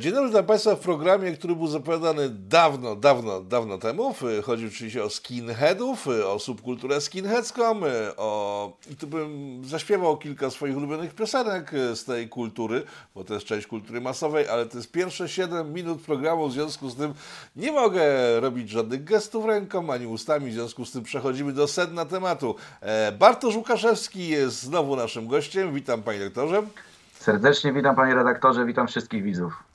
Dzień dobry dla Państwa w programie, który był zapowiadany dawno, dawno, dawno temu. Chodzi oczywiście o skinheadów, o subkulturę skinheadską, o... i tu bym zaśpiewał kilka swoich ulubionych piosenek z tej kultury, bo to jest część kultury masowej, ale to jest pierwsze 7 minut programu, w związku z tym nie mogę robić żadnych gestów ręką ani ustami, w związku z tym przechodzimy do sedna tematu. E, Bartosz Łukaszewski jest znowu naszym gościem. Witam Panie Doktorze. Serdecznie witam Panie Redaktorze, witam wszystkich widzów.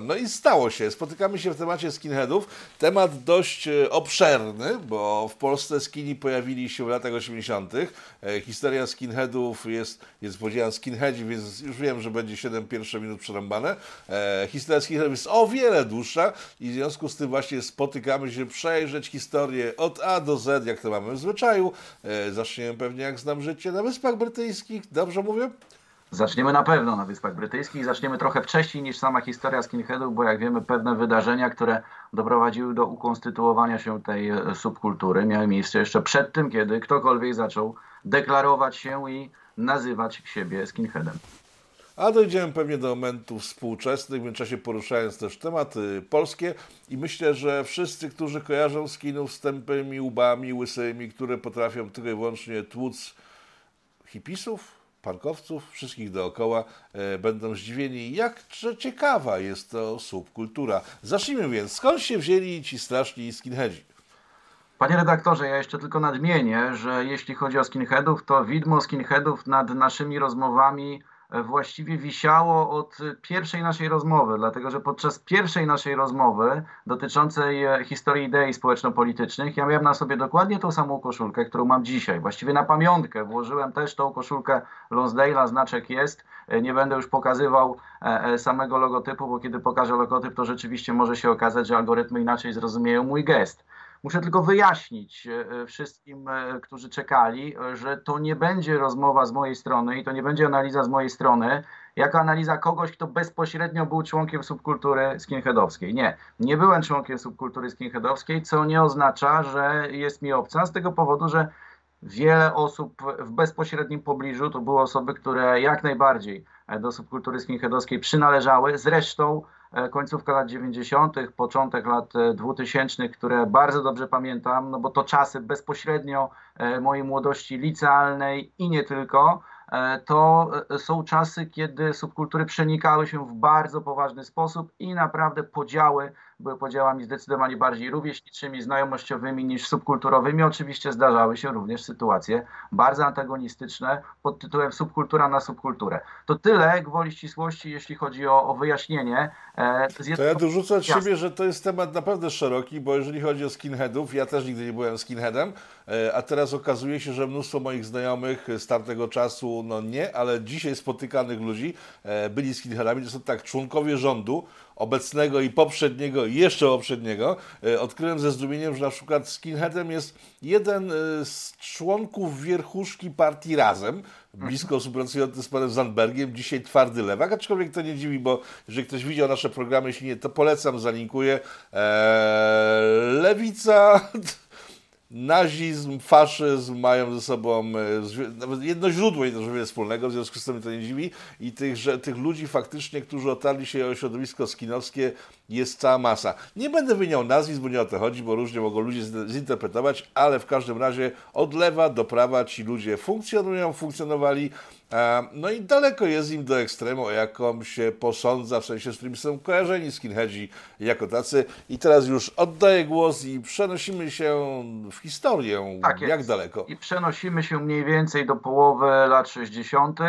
No i stało się. Spotykamy się w temacie skinheadów. Temat dość e, obszerny, bo w Polsce skini pojawili się w latach 80. E, historia skinheadów jest, jest powiedziałem skinheadzi, więc już wiem, że będzie 7 pierwsze minut przerąbane. E, historia skinheadów jest o wiele dłuższa i w związku z tym właśnie spotykamy się przejrzeć historię od A do Z, jak to mamy w zwyczaju. Zaczniemy pewnie jak znam życie na Wyspach Brytyjskich. Dobrze mówię? Zaczniemy na pewno na Wyspach Brytyjskich, zaczniemy trochę wcześniej niż sama historia skinheadów, bo jak wiemy pewne wydarzenia, które doprowadziły do ukonstytuowania się tej e, subkultury miały miejsce jeszcze przed tym, kiedy ktokolwiek zaczął deklarować się i nazywać siebie skinheadem. A dojdziemy pewnie do momentów współczesnych, w międzyczasie poruszając też tematy polskie i myślę, że wszyscy, którzy kojarzą skinów z tępymi łbami, łysymi, które potrafią tylko i wyłącznie tłuc hipisów, parkowców, wszystkich dookoła e, będą zdziwieni, jak ciekawa jest to subkultura. Zacznijmy więc, skąd się wzięli ci straszni skinheadzi? Panie redaktorze, ja jeszcze tylko nadmienię, że jeśli chodzi o skinheadów, to widmo skinheadów nad naszymi rozmowami właściwie wisiało od pierwszej naszej rozmowy, dlatego że podczas pierwszej naszej rozmowy dotyczącej e, historii idei społeczno-politycznych ja miałem na sobie dokładnie tą samą koszulkę, którą mam dzisiaj. Właściwie na pamiątkę włożyłem też tą koszulkę Lonsdale'a, znaczek jest. E, nie będę już pokazywał e, samego logotypu, bo kiedy pokażę logotyp, to rzeczywiście może się okazać, że algorytmy inaczej zrozumieją mój gest. Muszę tylko wyjaśnić e, e, wszystkim, e, którzy czekali, że to nie będzie rozmowa z mojej strony i to nie będzie analiza z mojej strony, jako analiza kogoś, kto bezpośrednio był członkiem subkultury skinheadowskiej. Nie, nie byłem członkiem subkultury skinheadowskiej, co nie oznacza, że jest mi obca, z tego powodu, że wiele osób w bezpośrednim pobliżu to były osoby, które jak najbardziej do subkultury skinheadowskiej przynależały. Zresztą końcówka lat 90., początek lat 2000, e, które bardzo dobrze pamiętam, no bo to czasy bezpośrednio e, mojej młodości licealnej i nie tylko. To są czasy, kiedy subkultury przenikały się w bardzo poważny sposób i naprawdę podziały były podziałami zdecydowanie bardziej rówieśniczymi, znajomościowymi niż subkulturowymi. Oczywiście zdarzały się również sytuacje bardzo antagonistyczne pod tytułem subkultura na subkulturę. To tyle gwoli ścisłości, jeśli chodzi o, o wyjaśnienie. E, to ja dorzucę od siebie, że to jest temat naprawdę szeroki, bo jeżeli chodzi o skinheadów, ja też nigdy nie byłem skinheadem, e, a teraz okazuje się, że mnóstwo moich znajomych z tamtego czasu, no nie, ale dzisiaj spotykanych ludzi e, byli skinheadami. To są tak członkowie rządu, obecnego i poprzedniego i jeszcze poprzedniego, e, odkryłem ze zdumieniem, że na przykład skinheadem jest jeden e, z członków wierchuszki partii Razem, blisko współpracujący z panem Zandbergiem, dzisiaj twardy lewak, aczkolwiek to nie dziwi, bo jeżeli ktoś widział nasze programy, jeśli nie, to polecam, zalinkuję. Eee, lewica nazizm, faszyzm mają ze sobą e, nawet jedno źródło, jedno wiele wspólnego, w związku z tym to nie dziwi. I tych, że, tych ludzi faktycznie, którzy otarli się o środowisko skinowskie, jest cała masa. Nie będę wymieniał nazwisk, bo nie o to chodzi, bo różnie mogą ludzie zinterpretować, ale w każdym razie od lewa do prawa ci ludzie funkcjonują, funkcjonowali. No i daleko jest im do ekstremu, jaką się posądza, w sensie z którym są kojarzeni skinheadzi jako tacy. I teraz już oddaję głos i przenosimy się w historię. Tak Jak daleko? I przenosimy się mniej więcej do połowy lat 60.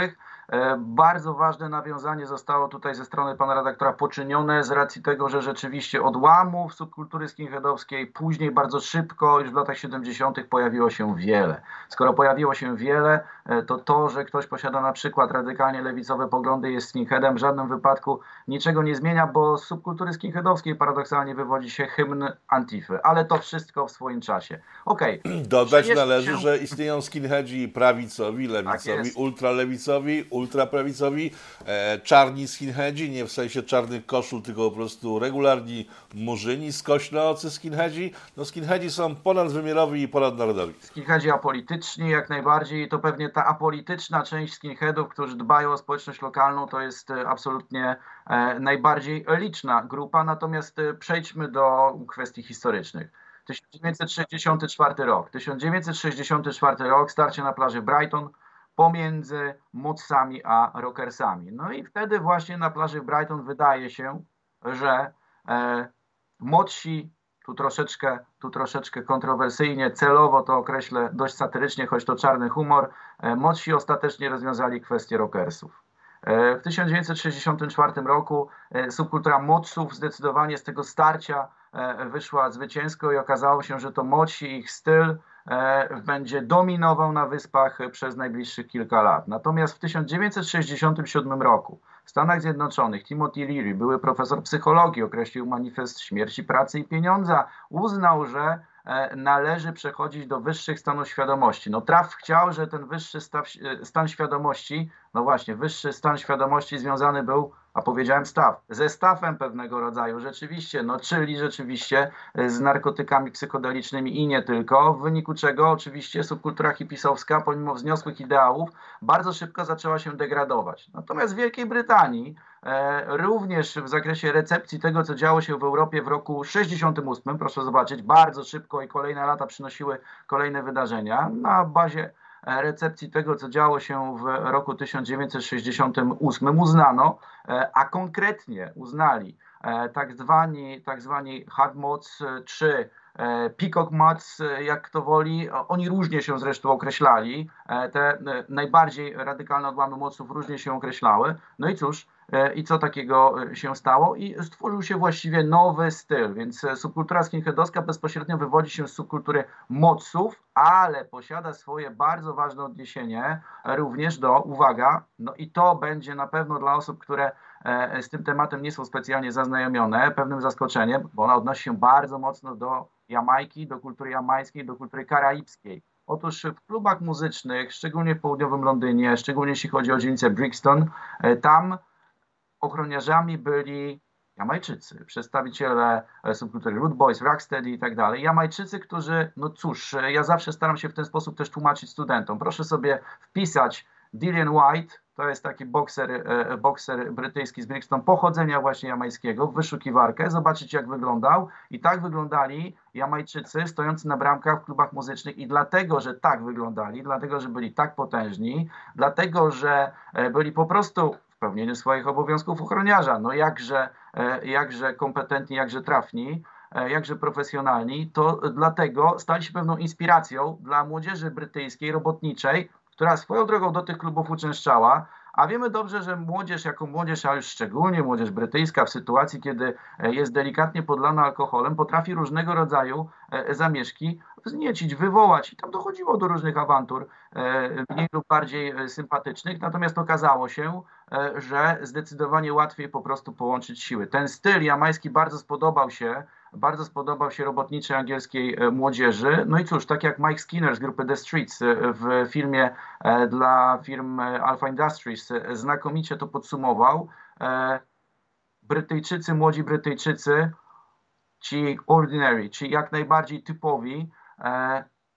E, bardzo ważne nawiązanie zostało tutaj ze strony pana redaktora poczynione z racji tego, że rzeczywiście odłamów subkultury skinheadowskiej później bardzo szybko, już w latach 70. pojawiło się wiele. Skoro pojawiło się wiele, to to, że ktoś posiada na przykład radykalnie lewicowe poglądy jest skinheadem, w żadnym wypadku niczego nie zmienia, bo z subkultury skinheadowskiej paradoksalnie wywodzi się hymn Antify, ale to wszystko w swoim czasie. Okej. Okay. Dodać należy, się... że istnieją skinheadzi prawicowi, lewicowi, tak ultralewicowi, ultraprawicowi, e, czarni skinheadzi, nie w sensie czarnych koszul, tylko po prostu regularni murzyni, skośnoocy skinheadzi. No skinheadzi są ponadwymiarowi i ponadnarodowi. Skinheadzi apolityczni jak najbardziej to pewnie ta apolityczna część skinheadów, którzy dbają o społeczność lokalną, to jest absolutnie najbardziej liczna grupa. Natomiast przejdźmy do kwestii historycznych. 1964 rok. 1964 rok, starcie na plaży Brighton pomiędzy Modsami a Rockersami. No i wtedy właśnie na plaży Brighton wydaje się, że e, tu troszeczkę, tu troszeczkę kontrowersyjnie, celowo to określę dość satyrycznie, choć to czarny humor, e, Modsi ostatecznie rozwiązali kwestię Rockersów. E, w 1964 roku e, subkultura Modsów zdecydowanie z tego starcia wyszła zwycięsko i okazało się, że to Modsi, ich styl będzie dominował na wyspach przez najbliższych kilka lat. Natomiast w 1967 roku w Stanach Zjednoczonych Timothy Leary, były profesor psychologii, określił manifest śmierci, pracy i pieniądza, uznał, że E, należy przechodzić do wyższych stanów świadomości. No traf chciał, że ten wyższy staw, e, stan świadomości, no właśnie, wyższy stan świadomości związany był, a powiedziałem staw, ze stawem pewnego rodzaju, rzeczywiście, no czyli rzeczywiście e, z narkotykami psychodelicznymi i nie tylko, w wyniku czego oczywiście subkultura hipisowska, pomimo wzniosłych ideałów, bardzo szybko zaczęła się degradować. Natomiast w Wielkiej Brytanii E, również w zakresie recepcji tego, co działo się w Europie w roku 68, proszę zobaczyć, bardzo szybko i kolejne lata przynosiły kolejne wydarzenia. Na bazie recepcji tego, co działo się w roku 1968 uznano, e, a konkretnie uznali tak zwani, tak zwani hard mods 3 Peacock Mods, jak to woli, oni różnie się zresztą określali, te najbardziej radykalne odłamy moców różnie się określały. No i cóż, E, i co takiego e, się stało i stworzył się właściwie nowy styl, więc e, subkultura skinheadowska bezpośrednio wywodzi się z subkultury moców, ale posiada swoje bardzo ważne odniesienie również do, uwaga, no i to będzie na pewno dla osób, które z tym tematem nie są specjalnie zaznajomione, pewnym zaskoczeniem, bo ona odnosi się bardzo mocno do Jamajki, do kultury jamańskiej, do kultury karaibskiej. Otóż w klubach muzycznych, szczególnie w południowym Londynie, szczególnie jeśli chodzi o dzielnicę Brixton, tam ochroniarzami byli Jamajczycy, przedstawiciele e, subkultury Root Boys, Rocksteady i tak dalej. Jamajczycy, którzy, no cóż, e, ja zawsze staram się w ten sposób też tłumaczyć studentom. Proszę sobie wpisać Dillian White, to jest taki bokser, e, bokser brytyjski z Brixton, pochodzenia właśnie jamańskiego, w wyszukiwarkę, zobaczyć jak wyglądał. I tak wyglądali Jamajczycy stojący na bramkach w klubach muzycznych i dlatego, że tak wyglądali, dlatego, że byli tak potężni, dlatego, że byli po prostu pełnieniu swoich obowiązków ochroniarza. No jakże, e, jakże kompetentni, jakże trafni, e, jakże profesjonalni, to dlatego stali się pewną inspiracją dla młodzieży brytyjskiej, robotniczej, która swoją drogą do tych klubów uczęszczała, a wiemy dobrze, że młodzież jako młodzież, a już szczególnie młodzież brytyjska w sytuacji, kiedy e, jest delikatnie podlana alkoholem, potrafi różnego rodzaju zamieszki wzniecić, wywołać. I tam dochodziło do różnych awantur, mniej lub bardziej sympatycznych. Natomiast okazało się, E, że zdecydowanie łatwiej po prostu połączyć siły. Ten styl jamański bardzo spodobał się, bardzo spodobał się robotniczej angielskiej e, młodzieży. No i cóż, tak jak Mike Skinner z grupy The Streets e, w filmie dla firm Alpha Industries znakomicie to podsumował. Brytyjczycy, młodzi Brytyjczycy, ci ordinary, ci jak najbardziej typowi,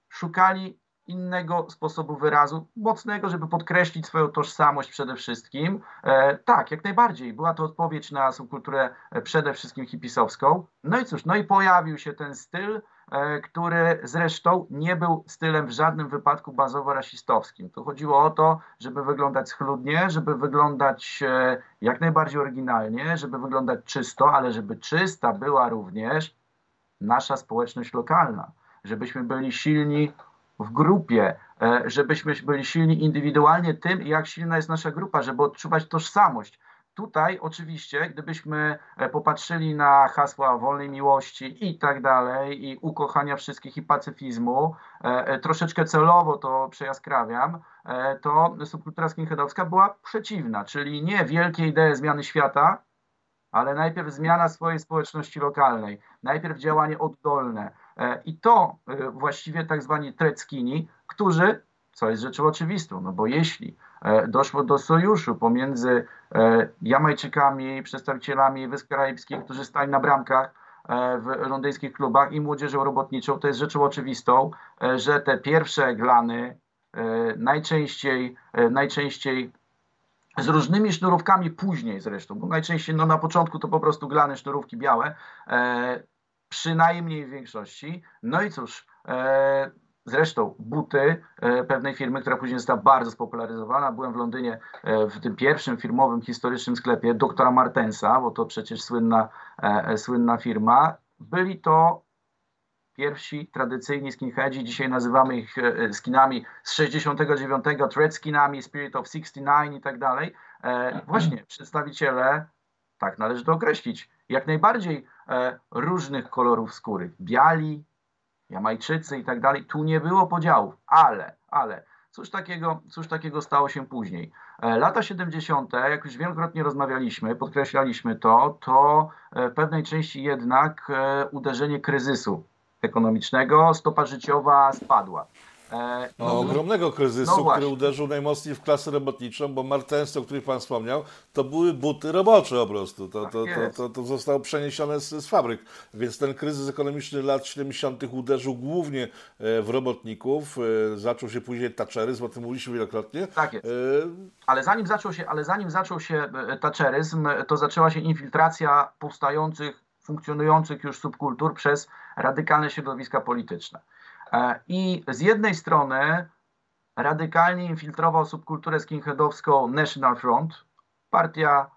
szukali innego sposobu wyrazu, mocnego, żeby podkreślić swoją tożsamość przede wszystkim. E, tak, jak najbardziej. Była to odpowiedź na subkulturę e, przede wszystkim hipisowską. No i cóż, no i pojawił się ten styl, e, który zresztą nie był stylem w żadnym wypadku bazowo rasistowskim. Tu chodziło o to, żeby wyglądać schludnie, żeby wyglądać e, jak najbardziej oryginalnie, żeby wyglądać czysto, ale żeby czysta była również nasza społeczność lokalna, żebyśmy byli silni w grupie, e, żebyśmy byli silni indywidualnie tym, jak silna jest nasza grupa, żeby odczuwać tożsamość. Tutaj oczywiście, gdybyśmy e, popatrzyli na hasła wolnej miłości i tak dalej, i ukochania wszystkich i pacyfizmu, e, troszeczkę celowo to przejaskrawiam, to subkultura skinheadowska była przeciwna, czyli nie wielkie idee zmiany świata, ale najpierw zmiana swojej społeczności lokalnej, najpierw działanie oddolne, I to e, właściwie tak zwani treckini, którzy, co jest rzeczą oczywistą, no bo jeśli e, doszło do sojuszu pomiędzy Jamajczykami, przedstawicielami Wysp Karaibskich, którzy stali na bramkach w londyńskich klubach i młodzieżą robotniczą, to jest rzeczą oczywistą, że te pierwsze glany najczęściej, najczęściej z różnymi sznurówkami później zresztą, bo najczęściej no, na początku to po prostu glane sznurówki białe, e, przynajmniej w większości. No i cóż, e, zresztą buty e, pewnej firmy, która później została bardzo spopularyzowana. Byłem w Londynie e, w tym pierwszym firmowym, historycznym sklepie doktora Martensa, bo to przecież słynna, e, słynna firma. Byli to pierwsi tradycyjni skinheadzi, dzisiaj nazywamy ich e, skinami z 69, thread skinami, Spirit of 69 i tak dalej. E, właśnie, przedstawiciele, tak należy to określić, jak najbardziej e, różnych kolorów skóry. Biali, Jamajczycy i tak dalej. Tu nie było podziałów, ale, ale Cóż takiego, cóż takiego stało się później? Lata 70., jak już wielokrotnie rozmawialiśmy, podkreślaliśmy to, to w pewnej części jednak uderzenie kryzysu ekonomicznego, stopa życiowa spadła. E, no, ogromnego kryzysu, no który uderzył najmocniej w klasę robotniczą, bo Martens, o których Pan wspomniał, to były buty robocze po prostu. To, to, to, to, to zostało przeniesione z, z fabryk. Więc ten kryzys ekonomiczny lat 70. uderzył głównie e, w robotników. E, zaczął się później Thatcheryzm, o tym mówiliśmy wielokrotnie. Tak jest. Ale zanim zaczął się, ale zanim zaczął się Thatcheryzm, to zaczęła się infiltracja powstających funkcjonujących już subkultur przez radykalne środowiska polityczne. E, I z jednej strony radykalnie infiltrował subkulturę skinheadowską National Front, partia,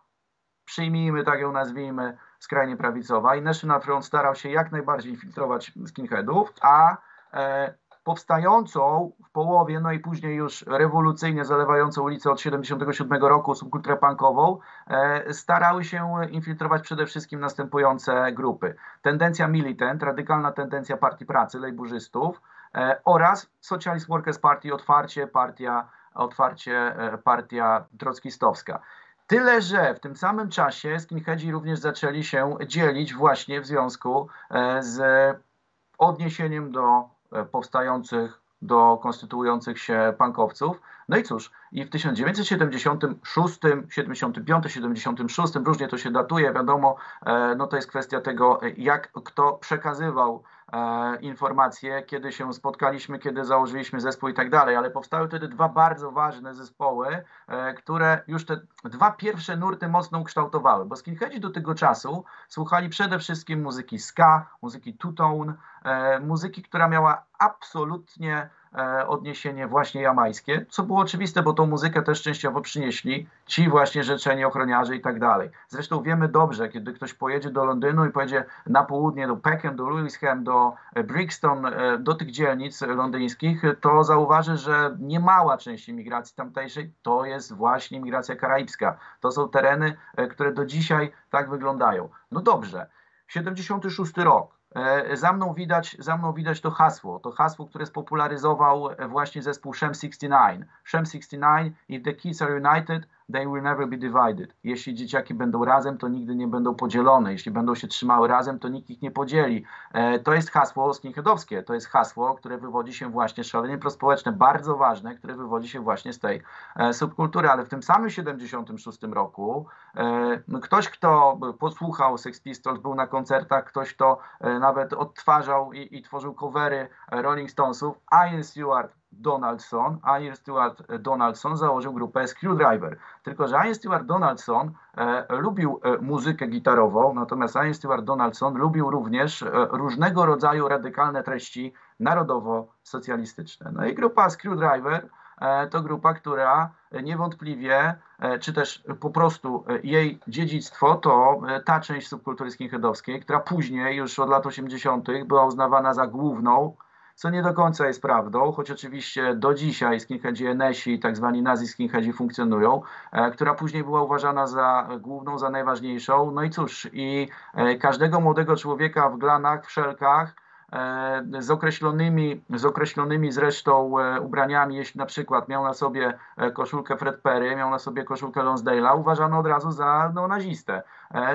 przyjmijmy tak ją nazwijmy, skrajnie prawicowa. I National Front starał się jak najbardziej infiltrować skinheadów, a e, powstającą w połowie, no i później już rewolucyjnie zalewającą ulicę od 77 roku subkulturę punkową, e, starały się infiltrować przede wszystkim następujące grupy. Tendencja militant, radykalna tendencja Partii Pracy, lejburzystów e, oraz Socialist Workers Party, otwarcie partia, otwarcie e, partia trockistowska. Tyle, że w tym samym czasie skinheadzi również zaczęli się dzielić właśnie w związku z odniesieniem do powstających do konstytuujących się pankowców. No i cóż, i w 1976, 75, 76, różnie to się datuje, wiadomo, e, no to jest kwestia tego, jak kto przekazywał e, informacje, kiedy się spotkaliśmy, kiedy założyliśmy zespół i tak dalej, ale powstały wtedy dwa bardzo ważne zespoły, które już te dwa pierwsze nurty mocno ukształtowały, bo skinheadzi do tego czasu słuchali przede wszystkim muzyki ska, muzyki two-tone, muzyki, która miała absolutnie E, odniesienie właśnie jamańskie, co było oczywiste, bo tą muzykę też częściowo przynieśli ci właśnie rzeczeni ochroniarze i tak dalej. Zresztą wiemy dobrze, kiedy ktoś pojedzie do Londynu i pojedzie na południe do Peckham, do Lewisham, do e, Brixton, e, do tych dzielnic londyńskich, to zauważy, że niemała część imigracji tamtejszej to jest właśnie migracja karaibska. To są tereny, które do dzisiaj tak wyglądają. No dobrze, 76 rok. E, za mną, widać, za mną widać to hasło, to hasło, które spopularyzował właśnie zespół Shem 69. Shem 69, if the kids are united, they will never be divided. Jeśli dzieciaki będą razem, to nigdy nie będą podzielone. Jeśli będą się trzymały razem, to nikt ich nie podzieli. E, to jest hasło skinheadowskie. To jest hasło, które wywodzi się właśnie, szalenie prospołeczne, bardzo ważne, które wywodzi się właśnie z tej e, subkultury. Ale w tym samym 76 roku e, ktoś, kto posłuchał Sex Pistols, był na koncertach, ktoś, kto nawet odtwarzał i, i tworzył covery Rolling Stonesów, Ian Stewart Donaldson, Ian Stewart Donaldson założył grupę Screwdriver. Tylko, że Ian Stewart Donaldson e, lubił e, muzykę gitarową, natomiast Ian Stewart Donaldson lubił również e, różnego rodzaju radykalne treści narodowo-socjalistyczne. No i grupa Screwdriver e, to grupa, która niewątpliwie, e, czy też po prostu e, jej dziedzictwo to ta część subkultury skinheadowskiej, która później, już od lat 80., była uznawana za główną co nie do końca jest prawdą, choć oczywiście do dzisiaj skinheadzi NS-i, tak zwani nazi skinheadzi funkcjonują, e, która później była uważana za główną, za najważniejszą. No i cóż, i e, każdego młodego człowieka w glanach, w szelkach, z określonymi, z określonymi zresztą ubraniami, jeśli na przykład miał na sobie koszulkę Fred Perry, miał na sobie koszulkę Lonsdale'a, uważano od razu za no, nazistę.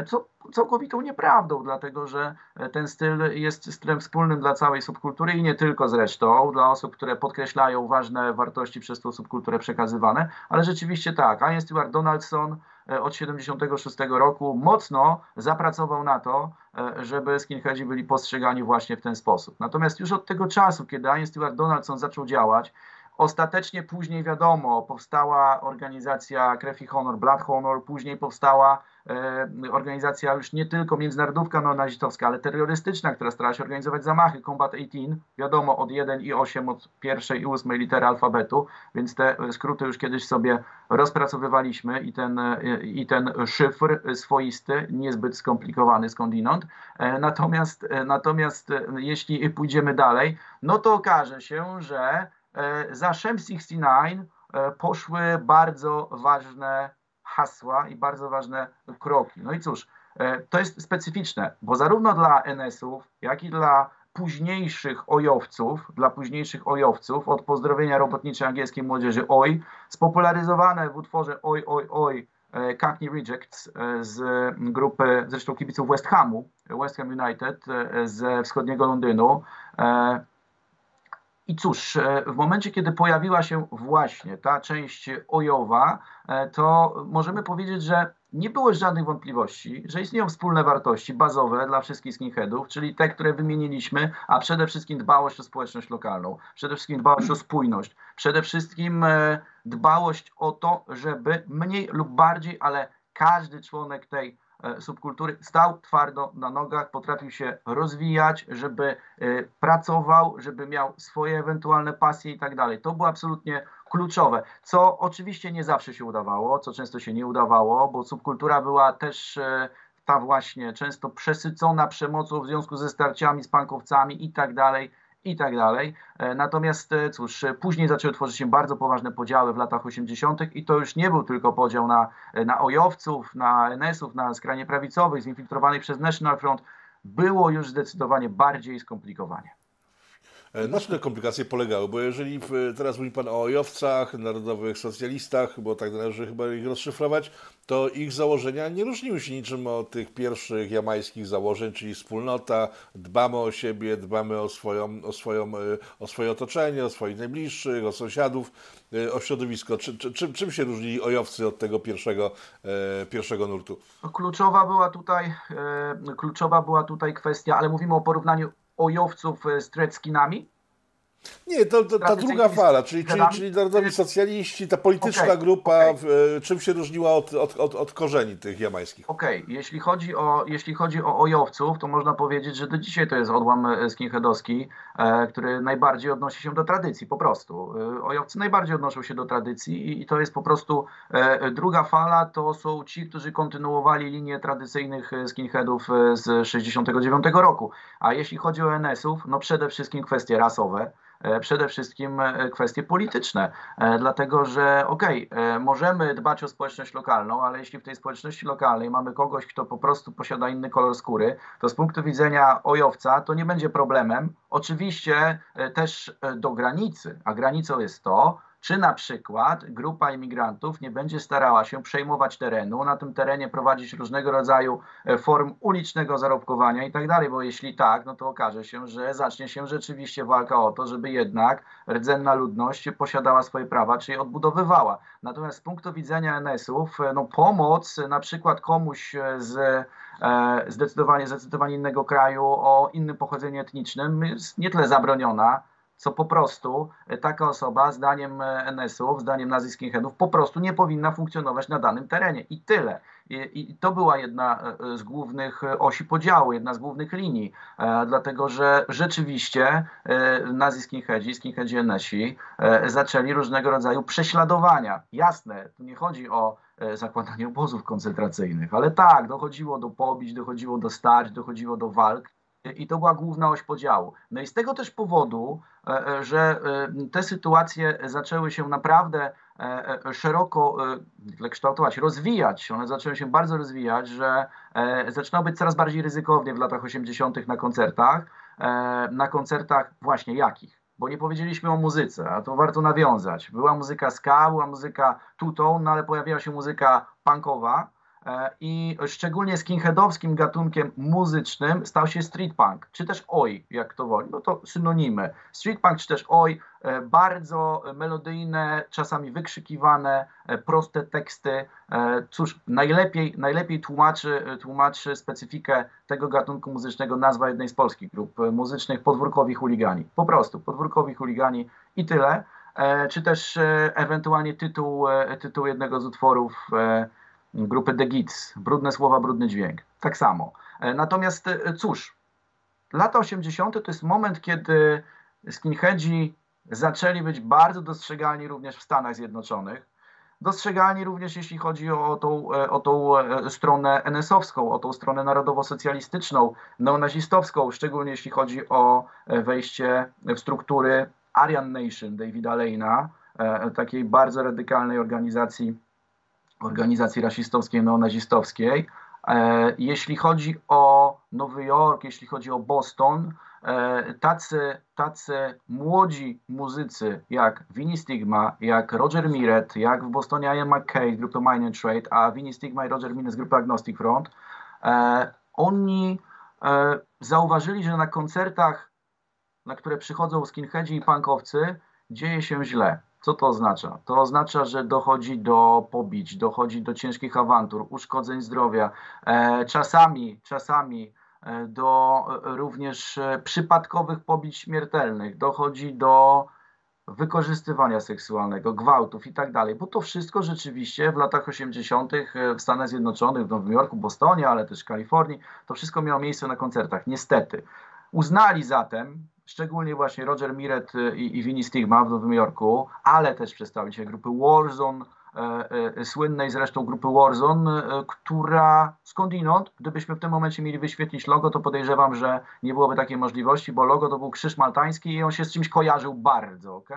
Co całkowitą nieprawdą, dlatego że e, ten styl jest stylem wspólnym dla całej subkultury i nie tylko zresztą, dla osób, które podkreślają ważne wartości przez tą subkulturę przekazywane, ale rzeczywiście tak, Ian Stewart Donaldson e, od 76 roku mocno zapracował na to, e, żeby skinheadzi byli postrzegani właśnie w ten sposób. Natomiast już od tego czasu, kiedy Ian Stewart Donaldson zaczął działać, Ostatecznie później wiadomo, powstała organizacja Krew i Honor, Blood Honor, później powstała e, organizacja już nie tylko międzynarodówka neonazistowska, ale terrorystyczna, która starała się organizować zamachy, Combat 18, wiadomo od 1 i 8, od pierwszej i 8 litery alfabetu, więc te skróty już kiedyś sobie rozpracowywaliśmy i ten, e, i ten szyfr swoisty, niezbyt skomplikowany skądinąd. E, natomiast, e, natomiast e, jeśli pójdziemy dalej, no to okaże się, że za Shem 69 e, poszły bardzo ważne hasła i bardzo ważne kroki. No i cóż, e, to jest specyficzne, bo zarówno dla NS-ów, jak i dla późniejszych ojowców, dla późniejszych ojowców, od pozdrowienia robotniczej angielskiej młodzieży OJ, spopularyzowane w utworze Oj, Oj, Oj, Cockney Rejects z grupy, zresztą kibiców West Hamu, West Ham United ze wschodniego Londynu, i cóż, e, w momencie, kiedy pojawiła się właśnie ta część ojowa, e, to możemy powiedzieć, że nie było żadnych wątpliwości, że istnieją wspólne wartości bazowe dla wszystkich skinheadów, czyli te, które wymieniliśmy, a przede wszystkim dbałość o społeczność lokalną, przede wszystkim dbałość o spójność, przede wszystkim e, dbałość o to, żeby mniej lub bardziej, ale każdy członek tej subkultury, stał twardo na nogach, potrafił się rozwijać, żeby e, pracował, żeby miał swoje ewentualne pasje i tak dalej. To było absolutnie kluczowe, co oczywiście nie zawsze się udawało, co często się nie udawało, bo subkultura była też e, ta właśnie często przesycona przemocą w związku ze starciami z pankowcami i tak dalej i tak dalej. E, natomiast e, cóż, e, później zaczęły tworzyć się bardzo poważne podziały w latach 80. i to już nie był tylko podział na, na ojowców, na NS-ów, na skrajnie prawicowych, zinfiltrowanych przez National Front. Było już zdecydowanie bardziej skomplikowanie. E, na czym te komplikacje polegały? Bo jeżeli teraz mówi Pan o ojowcach, narodowych socjalistach, bo tak należy chyba ich rozszyfrować, to ich założenia nie różniły się niczym od tych pierwszych jamańskich założeń, czyli wspólnota, dbamy o siebie, dbamy o, swoją, o, swoją, e, o swoje otoczenie, o swoich najbliższych, o sąsiadów, e, o środowisko. Czy, czy, czym, czym się różnili ojowcy od tego pierwszego, pierwszego nurtu? No, kluczowa była tutaj, kluczowa była tutaj kwestia, ale mówimy o porównaniu ojowców e, z treckinami? Nie, to, to ta druga fala, czyli, czyli, czyli narodowi socjaliści, ta polityczna okay, grupa, okay. W, czym się różniła od, od, od, od korzeni tych jamańskich? Okej, okay. jeśli, chodzi o, jeśli chodzi o ojowców, to można powiedzieć, że do dzisiaj to jest odłam e, skinheadowski, e, który najbardziej odnosi się do tradycji, po prostu. E, ojowcy najbardziej odnoszą się do tradycji i, i to jest po prostu e, druga fala, to są ci, którzy kontynuowali linię tradycyjnych e, skinheadów e, z 69 roku. A jeśli chodzi o NS-ów, no przede wszystkim kwestie rasowe, E, przede wszystkim e, kwestie polityczne, e, dlatego że okej, okay, możemy dbać o społeczność lokalną, ale jeśli w tej społeczności lokalnej mamy kogoś, kto po prostu posiada inny kolor skóry, to z punktu widzenia ojowca to nie będzie problemem. Oczywiście też do granicy, a granicą jest to, czy na przykład grupa imigrantów nie będzie starała się przejmować terenu, na tym terenie prowadzić różnego rodzaju e, form ulicznego zarobkowania i tak dalej, bo jeśli tak, no to okaże się, że zacznie się rzeczywiście walka o to, żeby jednak rdzenna ludność posiadała swoje prawa, czy je odbudowywała. Natomiast z punktu widzenia NS-ów, e, no pomoc na przykład komuś z zdecydowanie, zdecydowanie innego kraju o innym pochodzeniu etnicznym jest nie tyle zabroniona, co po prostu e, taka osoba, zdaniem e, NS-ów, zdaniem nazwisk skinheadów, po prostu nie powinna funkcjonować na danym terenie. I tyle. I, I, to była jedna e, z głównych osi podziału, jedna z głównych linii, e, dlatego że rzeczywiście e, nazi skinheadzi, skinheadzi NS-i e, zaczęli różnego rodzaju prześladowania. Jasne, tu nie chodzi o zakładanie obozów koncentracyjnych, ale tak, dochodziło do pobić, dochodziło do starć, dochodziło do walk i to była główna oś podziału. No i z tego też powodu, e, e, że e, te sytuacje zaczęły się naprawdę szeroko kształtować, rozwijać, one zaczęły się bardzo rozwijać, że zaczynało być coraz bardziej ryzykownie w latach 80. na koncertach, na koncertach właśnie jakich? Bo nie powiedzieliśmy o muzyce, a to warto nawiązać. Była muzyka ska, była muzyka tutą, no ale pojawiła się muzyka punkowa, i szczególnie skinheadowskim gatunkiem muzycznym stał się street punk, czy też oj, jak to woli, no to synonimy. Street punk czy też oj, e, bardzo melodyjne, czasami wykrzykiwane, e, proste teksty. Cóż, najlepiej, najlepiej tłumaczy, tłumaczy specyfikę tego gatunku muzycznego nazwa jednej z polskich grup muzycznych, podwórkowi chuligani. Po prostu, podwórkowi chuligani i tyle. czy też ewentualnie tytuł, tytuł jednego z utworów grupy The Gits, Brudne słowa, brudny dźwięk. Tak samo. Natomiast cóż, lata 80. to jest moment, kiedy skinheadzi zaczęli być bardzo dostrzegalni również w Stanach Zjednoczonych. Dostrzegalni również jeśli chodzi o tą, e, o tą e, stronę NS-owską, o tą stronę narodowo-socjalistyczną, neonazistowską, szczególnie jeśli chodzi o e, wejście w struktury Aryan Nation Davida Lane'a, takiej bardzo radykalnej organizacji, organizacji rasistowskiej, neonazistowskiej. Jeśli chodzi o Nowy Jork, jeśli chodzi o Boston, E, tacy, tacy młodzi muzycy jak Vinnie Stigma, jak Roger Miret, jak w Bostonie Ian McKay z grupy and Trade, a Vinnie Stigma i Roger Miret z grupy Agnostic Front, e, oni e, zauważyli, że na koncertach, na które przychodzą skinheadzi i punkowcy, dzieje się źle. Co to oznacza? To oznacza, że dochodzi do pobić, dochodzi do ciężkich awantur, uszkodzeń zdrowia. czasami, czasami do również przypadkowych pobić śmiertelnych, dochodzi do wykorzystywania seksualnego, gwałtów i tak dalej, bo to wszystko rzeczywiście w latach 80. w Stanach Zjednoczonych, w Nowym Jorku, Bostonie, ale też w Kalifornii, to wszystko miało miejsce na koncertach, niestety. Uznali zatem, szczególnie właśnie Roger Miret i, i Vinnie Stigma w Nowym Jorku, ale też przedstawiciele grupy Warzone, E, e, słynnej zresztą grupy Warzone, e, która skądinąd, gdybyśmy w tym momencie mieli wyświetlić logo, to podejrzewam, że nie byłoby takiej możliwości, bo logo to był krzyż maltański i on się z czymś kojarzył bardzo, ok?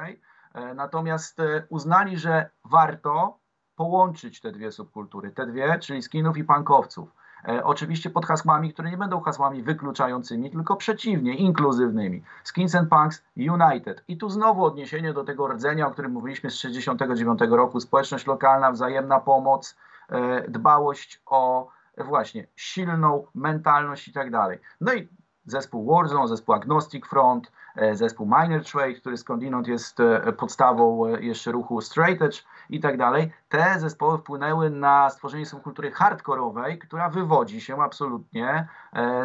Natomiast uznali, że warto połączyć te dwie subkultury, te dwie, czyli skinów i punkowców E, oczywiście pod hasłami, które nie będą hasłami wykluczającymi, tylko przeciwnie, inkluzywnymi. Skins and Punks United. I tu znowu odniesienie do tego rdzenia, o którym mówiliśmy z 1969 roku. Społeczność lokalna, wzajemna pomoc, e, dbałość o właśnie silną mentalność i tak dalej. No i zespół Warzone, zespół Agnostic Front, e, zespół Minor Trade, który skądinąd jest e, podstawą e, jeszcze ruchu Straight Edge i tak dalej. Te zespoły wpłynęły na stworzenie subkultury hardkorowej, która wywodzi się absolutnie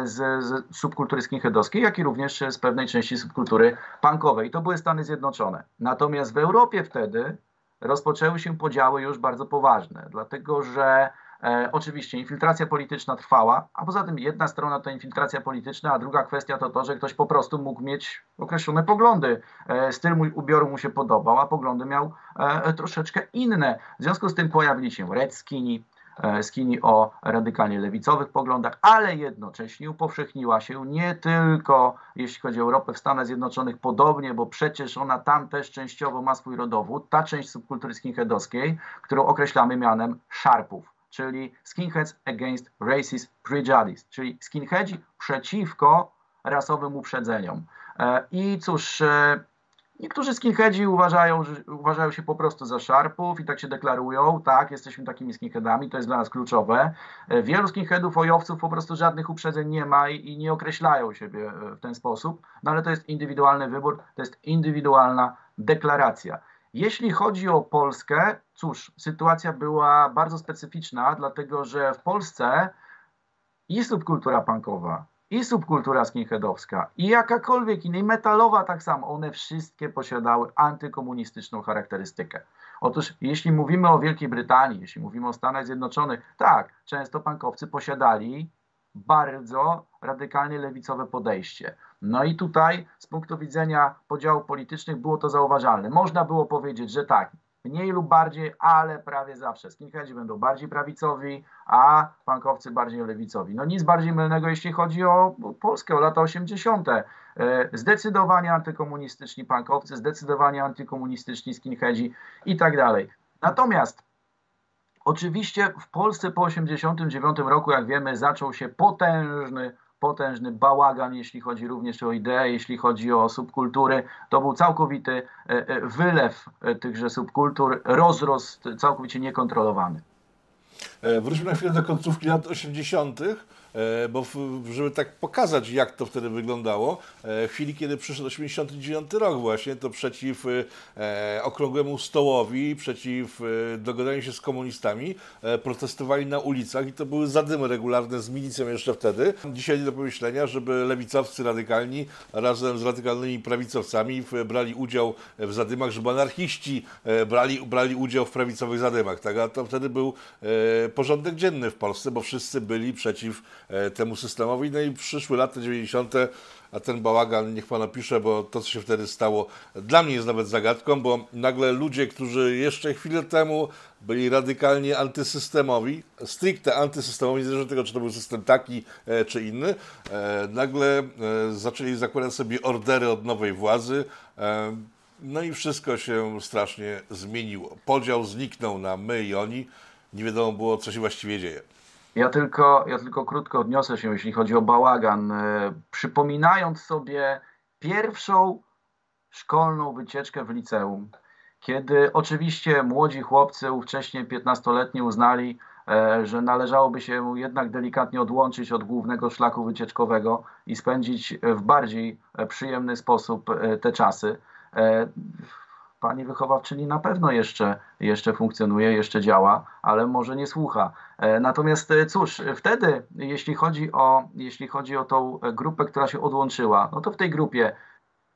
z, z subkultury skinheadowskiej, jak i również z pewnej części subkultury punkowej. To były Stany Zjednoczone. Natomiast w Europie wtedy rozpoczęły się podziały już bardzo poważne, dlatego że E, oczywiście infiltracja polityczna trwała, a poza tym jedna strona to infiltracja polityczna, a druga kwestia to to, że ktoś po prostu mógł mieć określone poglądy. E, styl mój ubioru mu się podobał, a poglądy miał e, troszeczkę inne. W związku z tym pojawili się Red Skinny, e, skini o radykalnie lewicowych poglądach, ale jednocześnie upowszechniła się nie tylko jeśli chodzi o Europę w Stanach Zjednoczonych podobnie, bo przecież ona tam też częściowo ma swój rodowód, ta część subkultury skinheadowskiej, którą określamy mianem szarpów czyli Skinheads Against Racist Prejudice, czyli skinheadzi przeciwko rasowym uprzedzeniom. E, I cóż, e, niektórzy skinheadzi uważają, uważają się po prostu za szarpów i tak się deklarują, tak, jesteśmy takimi skinheadami, to jest dla nas kluczowe. E, wielu skinheadów, ojowców po prostu żadnych uprzedzeń nie ma i, i nie określają siebie w ten sposób, no ale to jest indywidualny wybór, to jest indywidualna deklaracja. Jeśli chodzi o Polskę, cóż, sytuacja była bardzo specyficzna, dlatego że w Polsce i subkultura punkowa, i subkultura skinheadowska, i jakakolwiek inna, i metalowa tak samo, one wszystkie posiadały antykomunistyczną charakterystykę. Otóż jeśli mówimy o Wielkiej Brytanii, jeśli mówimy o Stanach Zjednoczonych, tak, często punkowcy posiadali bardzo radykalnie lewicowe podejście. No i tutaj z punktu widzenia podziałów politycznych było to zauważalne. Można było powiedzieć, że tak, mniej lub bardziej, ale prawie zawsze skinheadzi będą bardziej prawicowi, a punkowcy bardziej lewicowi. No nic bardziej mylnego, jeśli chodzi o Polskę, o lata 80. E, zdecydowanie antykomunistyczni punkowcy, zdecydowanie antykomunistyczni skinheadzi i tak dalej. Natomiast Oczywiście w Polsce po 1989 roku, jak wiemy, zaczął się potężny, potężny bałagan, jeśli chodzi również o idee, jeśli chodzi o subkultury. To był całkowity e, e, wylew e, tychże subkultur, rozrost całkowicie niekontrolowany. Wróćmy na chwilę do końcówki lat 80., e, bo żeby tak pokazać, jak to wtedy wyglądało, e, w chwili, kiedy przyszedł 89 rok właśnie, to przeciw okrągłemu stołowi, przeciw dogadaniu się z komunistami, protestowali na ulicach i to były zadymy regularne z milicją jeszcze wtedy. Dzisiaj nie do pomyślenia, żeby lewicowcy radykalni razem z radykalnymi prawicowcami brali udział w zadymach, żeby anarchiści brali, brali udział w prawicowych zadymach. Tak? A to wtedy był porządek dzienny w Polsce, bo wszyscy byli przeciw e, temu systemowi. No i przyszły lata 90., a ten bałagan niech pan opisze, bo to, co się wtedy stało, dla mnie jest nawet zagadką, bo nagle ludzie, którzy jeszcze chwilę temu byli radykalnie antysystemowi, stricte antysystemowi, niezależnie od tego, czy to był system taki, e, czy inny, e, nagle zaczęli zakładać sobie ordery od nowej władzy. No i wszystko się strasznie zmieniło. Podział zniknął na my i oni nie wiadomo było, co się właściwie dzieje. Ja tylko, ja tylko krótko odniosę się, jeśli chodzi o bałagan. E, przypominając sobie pierwszą szkolną wycieczkę w liceum, kiedy oczywiście młodzi chłopcy, ówcześnie 15-letni, uznali, e, że należałoby się jednak delikatnie odłączyć od głównego szlaku wycieczkowego i spędzić w bardziej przyjemny sposób e, te czasy pani wychowawczyni na pewno jeszcze, jeszcze funkcjonuje, jeszcze działa, ale może nie słucha. E, natomiast e, cóż, wtedy, jeśli chodzi o, jeśli chodzi o tą grupę, która się odłączyła, no to w tej grupie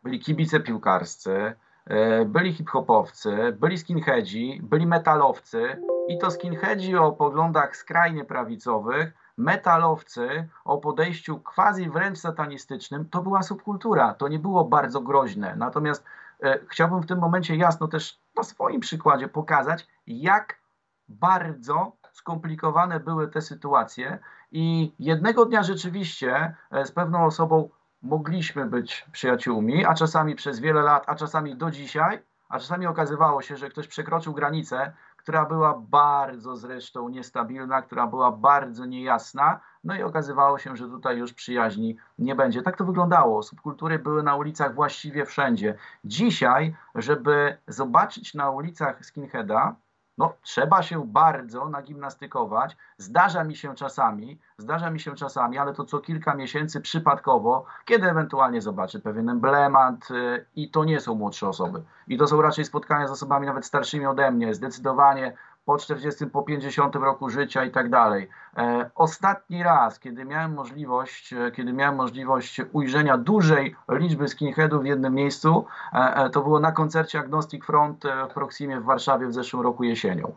byli kibice piłkarscy, e, byli hip-hopowcy, byli skinheadzi, byli metalowcy i to skinheadzi o poglądach skrajnie prawicowych, metalowcy o podejściu quasi wręcz satanistycznym, to była subkultura, to nie było bardzo groźne. Natomiast E, chciałbym w tym momencie jasno też na swoim przykładzie pokazać, jak bardzo skomplikowane były te sytuacje i jednego dnia rzeczywiście e, z pewną osobą mogliśmy być przyjaciółmi, a czasami przez wiele lat, a czasami do dzisiaj, a czasami okazywało się, że ktoś przekroczył granicę, która była bardzo zresztą niestabilna, która była bardzo niejasna, no i okazywało się, że tutaj już przyjaźni nie będzie. Tak to wyglądało. Subkultury były na ulicach właściwie wszędzie. Dzisiaj, żeby zobaczyć na ulicach skinheada, no, trzeba się bardzo nagimnastykować. Zdarza mi się czasami, zdarza mi się czasami, ale to co kilka miesięcy przypadkowo, kiedy ewentualnie zobaczę pewien emblemat y, i to nie są młodsze osoby. I to są raczej spotkania z osobami nawet starszymi ode mnie, zdecydowanie po 40, po 50 roku życia i tak dalej. E, ostatni raz, kiedy miałem możliwość, e, kiedy miałem możliwość ujrzenia dużej liczby skinheadów w jednym miejscu, e, to było na koncercie Agnostic Front w Proximie w Warszawie w zeszłym roku jesienią.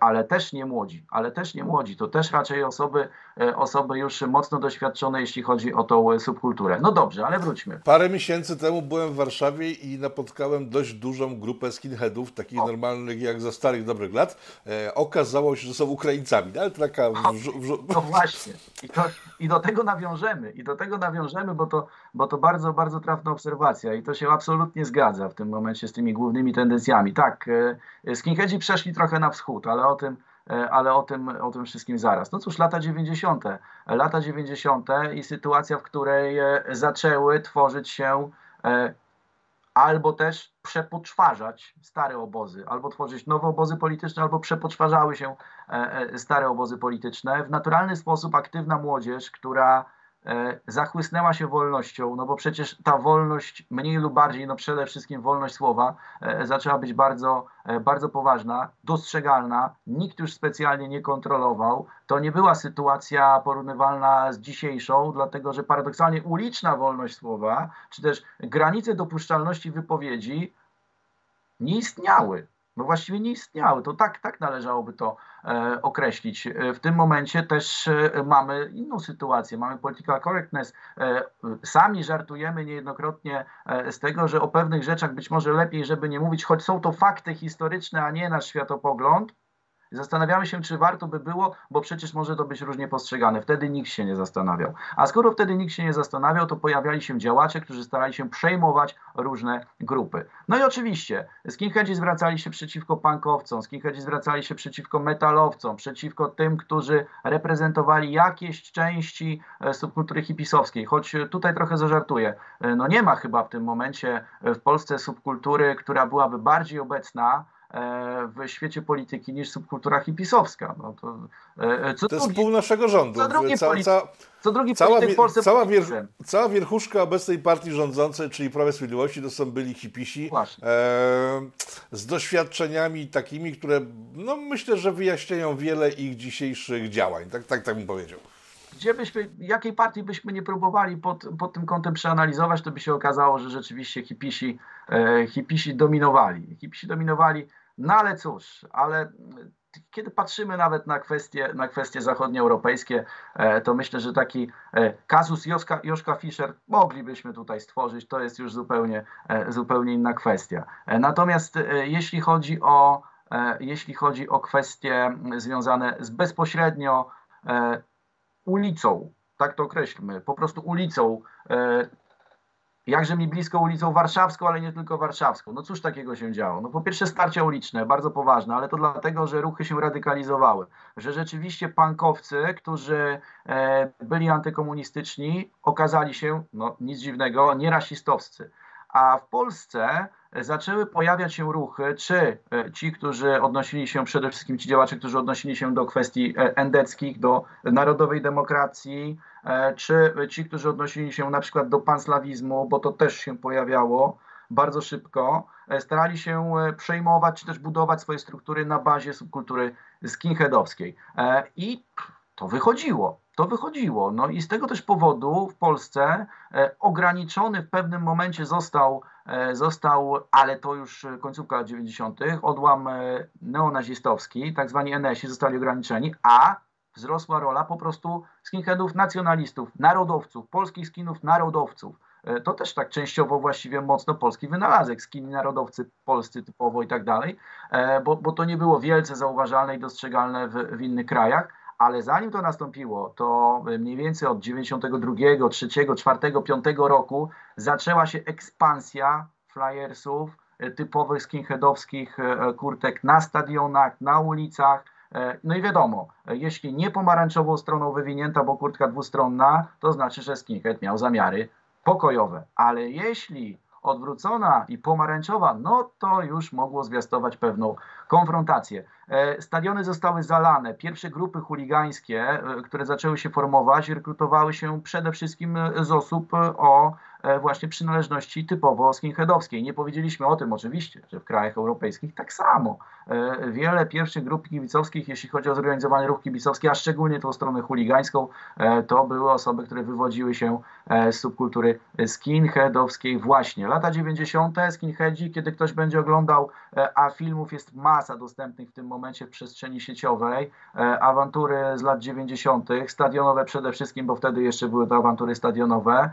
Ale też nie młodzi, ale też nie młodzi, to też raczej osoby, osoby już mocno doświadczone, jeśli chodzi o tą subkulturę. No dobrze, ale wróćmy. Parę miesięcy temu byłem w Warszawie i napotkałem dość dużą grupę skinheadów, takich o. normalnych jak za starych dobrych lat. okazało się, że są Ukraińcami, ale taka no właśnie. I, to, I do tego nawiążemy. I do tego nawiążemy, bo to, bo to bardzo, bardzo trafna obserwacja i to się absolutnie zgadza w tym momencie z tymi głównymi tendencjami. Tak, e, skinheadzi przeszli trochę na wschód, ale o tym, e, ale o tym, o tym wszystkim zaraz. No cóż, lata 90. Lata 90. i sytuacja, w której e, zaczęły tworzyć się albo też przepoczwarzać stare obozy, albo tworzyć nowe obozy polityczne, albo przepoczwarzały się e, e, stare obozy polityczne. W naturalny sposób aktywna młodzież, która zachłysnęła się wolnością, no bo przecież ta wolność mniej lub bardziej, no przede wszystkim wolność słowa, e, zaczęła być bardzo, e, bardzo poważna, dostrzegalna, nikt już specjalnie nie kontrolował. To nie była sytuacja porównywalna z dzisiejszą, dlatego że paradoksalnie uliczna wolność słowa, czy też granice dopuszczalności wypowiedzi nie istniały no właściwie nie istniały. To tak, tak należałoby to e, określić. E, w tym momencie też e, mamy inną sytuację. Mamy political correctness. Sami żartujemy niejednokrotnie z tego, że o pewnych rzeczach być może lepiej, żeby nie mówić, choć są to fakty historyczne, a nie nasz światopogląd. Zastanawiamy się, czy warto by było, bo przecież może to być różnie postrzegane. Wtedy nikt się nie zastanawiał. A skoro wtedy nikt się nie zastanawiał, to pojawiali się działacze, którzy starali się przejmować różne grupy. No i oczywiście skinheadzi zwracali się przeciwko punkowcom, skinheadzi zwracali się przeciwko metalowcom, przeciwko tym, którzy reprezentowali jakieś części e, subkultury hipisowskiej. Choć tutaj trochę zażartuję. E, no nie ma chyba w tym momencie w Polsce subkultury, która byłaby bardziej obecna w świecie polityki niż subkultura hipisowska. No to, co to drugi, jest pół naszego rządu. Co drugi, ca, ca, co drugi cała, w Polsce cała, wier, cała wierchuszka obecnej partii rządzącej, czyli Prawa Sprawiedliwości, to są byli hipisi e, z doświadczeniami takimi, które no, myślę, że wyjaśniają wiele ich dzisiejszych działań. Tak, tak, tak bym powiedział gdzie byśmy, jakiej partii byśmy nie próbowali pod, pod tym kątem przeanalizować, to by się okazało, że rzeczywiście hipisi, e, hipisi dominowali. Hipisi dominowali, no ale cóż, ale kiedy patrzymy nawet na kwestie, na kwestie zachodnioeuropejskie, e, to myślę, że taki e, kazus Joszka, Joszka Fischer moglibyśmy tutaj stworzyć. To jest już zupełnie, e, zupełnie inna kwestia. Natomiast jeśli chodzi o, jeśli chodzi o kwestie związane z bezpośrednio ulicą, tak to określmy, po prostu ulicą, jakże mi blisko ulicą Warszawską, ale nie tylko Warszawską. No cóż takiego się działo? No po pierwsze starcia uliczne, bardzo poważne, ale to dlatego, że ruchy się radykalizowały, że rzeczywiście pankowcy, którzy e, byli antykomunistyczni, okazali się, no nic dziwnego, nierasistowscy. A w Polsce zaczęły pojawiać się ruchy, czy e, ci, którzy odnosili się, przede wszystkim ci działacze, którzy odnosili się do kwestii e, endeckich, do narodowej demokracji, e, czy ci, którzy odnosili się na przykład do panslawizmu, bo to też się pojawiało bardzo szybko, starali się przejmować, czy też budować swoje struktury na bazie subkultury skinheadowskiej. I to wychodziło. To wychodziło. No i z tego też powodu w Polsce ograniczony w pewnym momencie został E, został, ale to już końcówka lat 90., odłam e, neonazistowski, tak zwani NS-i zostali ograniczeni, a wzrosła rola po prostu skinheadów nacjonalistów, narodowców, polskich skinów narodowców. E, to też tak częściowo właściwie mocno polski wynalazek, skini narodowcy polscy typowo i tak dalej, bo, bo to nie było wielce zauważalne i dostrzegalne w, w innych krajach ale zanim to nastąpiło, to mniej więcej od 92, 3, 4, 5 roku zaczęła się ekspansja flyersów e, typowych skinheadowskich e, kurtek na stadionach, na ulicach. E, no i wiadomo, jeśli nie pomarańczową stroną wywinięta, bo kurtka dwustronna, to znaczy, że skinhead miał zamiary pokojowe. Ale jeśli odwrócona i pomarańczowa, no to już mogło zwiastować pewną konfrontację. E, stadiony zostały zalane. Pierwsze grupy chuligańskie, e, które zaczęły się formować, rekrutowały się przede wszystkim z osób o E, właśnie przynależności typowo skinheadowskiej. Nie powiedzieliśmy o tym oczywiście, że w krajach europejskich tak samo. E, wiele pierwszych grup kibicowskich, jeśli chodzi o zorganizowany ruch kibicowski, a szczególnie tą stronę chuligańską, e, to były osoby, które wywodziły się z subkultury skinheadowskiej właśnie. Lata 90. skinheadzi, kiedy ktoś będzie oglądał, a filmów jest masa dostępnych w tym momencie w przestrzeni sieciowej, awantury z lat 90., stadionowe przede wszystkim, bo wtedy jeszcze były to awantury stadionowe,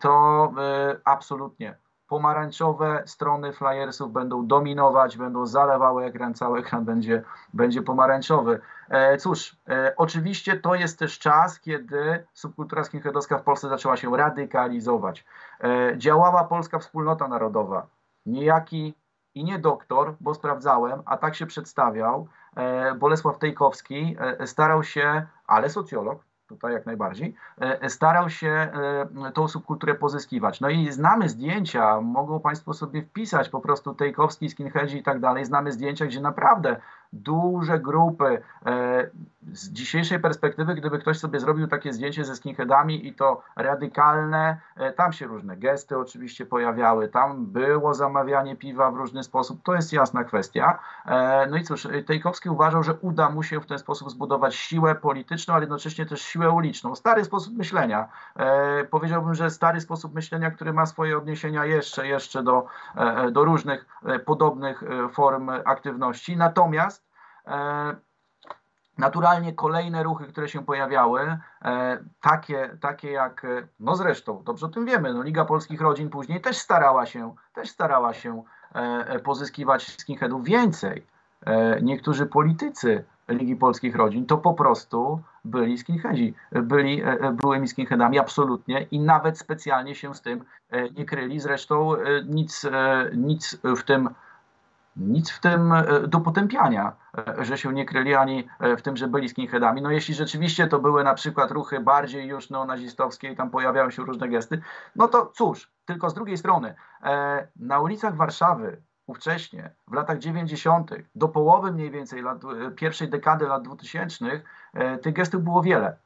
to E, absolutnie pomarańczowe strony flyersów będą dominować, będą zalewały ekran, cały ekran będzie, będzie pomarańczowy. E, cóż, e, oczywiście to jest też czas, kiedy subkultura skinheadowska w Polsce zaczęła się radykalizować. E, działała Polska Wspólnota Narodowa. Niejaki i nie doktor, bo sprawdzałem, a tak się przedstawiał, e, Bolesław Tejkowski e, starał się, ale socjolog, tutaj jak najbardziej, e, starał się e, tą subkulturę pozyskiwać. No i znamy zdjęcia, mogą Państwo sobie wpisać po prostu Tejkowski, skinheadzi i tak dalej, znamy zdjęcia, gdzie naprawdę duże grupy. E, z dzisiejszej perspektywy, gdyby ktoś sobie zrobił takie zdjęcie ze skinheadami i to radykalne, e, tam się różne gesty oczywiście pojawiały, tam było zamawianie piwa w różny sposób, to jest jasna kwestia. E, no i cóż, Tejkowski uważał, że uda mu się w ten sposób zbudować siłę polityczną, ale jednocześnie też siłę uliczną. Stary sposób myślenia. Powiedziałbym, że stary sposób myślenia, który ma swoje odniesienia jeszcze, jeszcze do, do różnych podobnych form aktywności. Natomiast naturalnie kolejne ruchy, które się pojawiały, e, takie, takie jak, no zresztą, dobrze o tym wiemy, no Liga Polskich Rodzin później też starała się, też starała się e, pozyskiwać skinheadów więcej. Niektórzy politycy Ligi Polskich Rodzin to po prostu byli skinheadzi, byli byłymi skinheadami absolutnie i nawet specjalnie się z tym nie kryli. Zresztą nic, nic w tym nic w tym e, do potępiania, e, że się nie kryli ani e, w tym, że byli skinheadami. No jeśli rzeczywiście to były na przykład ruchy bardziej już neonazistowskie i tam pojawiały się różne gesty, no to cóż, tylko z drugiej strony, na ulicach Warszawy ówcześnie, w latach 90., do połowy mniej więcej lat, pierwszej dekady lat 2000, tych gestów było wiele.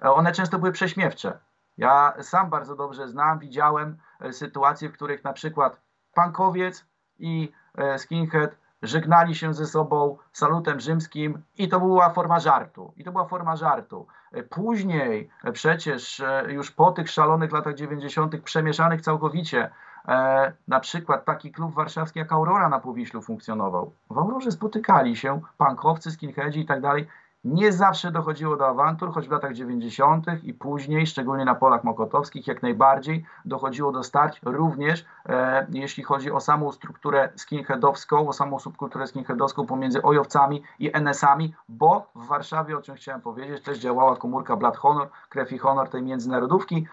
One często były prześmiewcze. Ja sam bardzo dobrze znam, widziałem sytuacje, w których na przykład pankowiec i skinhead żegnali się ze sobą salutem rzymskim i to była forma żartu. I to była forma żartu. Później przecież już po tych szalonych latach 90. przemieszanych całkowicie E, na przykład taki klub warszawski jak Aurora na Powiślu funkcjonował. W Aurorze spotykali się pankowcy, skinheadzi i tak dalej nie zawsze dochodziło do awantur, choć w latach 90. i później, szczególnie na polach mokotowskich, jak najbardziej dochodziło do starć, również e, jeśli chodzi o samą strukturę skinheadowską, o samą subkulturę skinheadowską pomiędzy ojowcami i NS-ami, bo w Warszawie, o czym chciałem powiedzieć, też działała komórka Blood Honor, krew i honor tej międzynarodówki,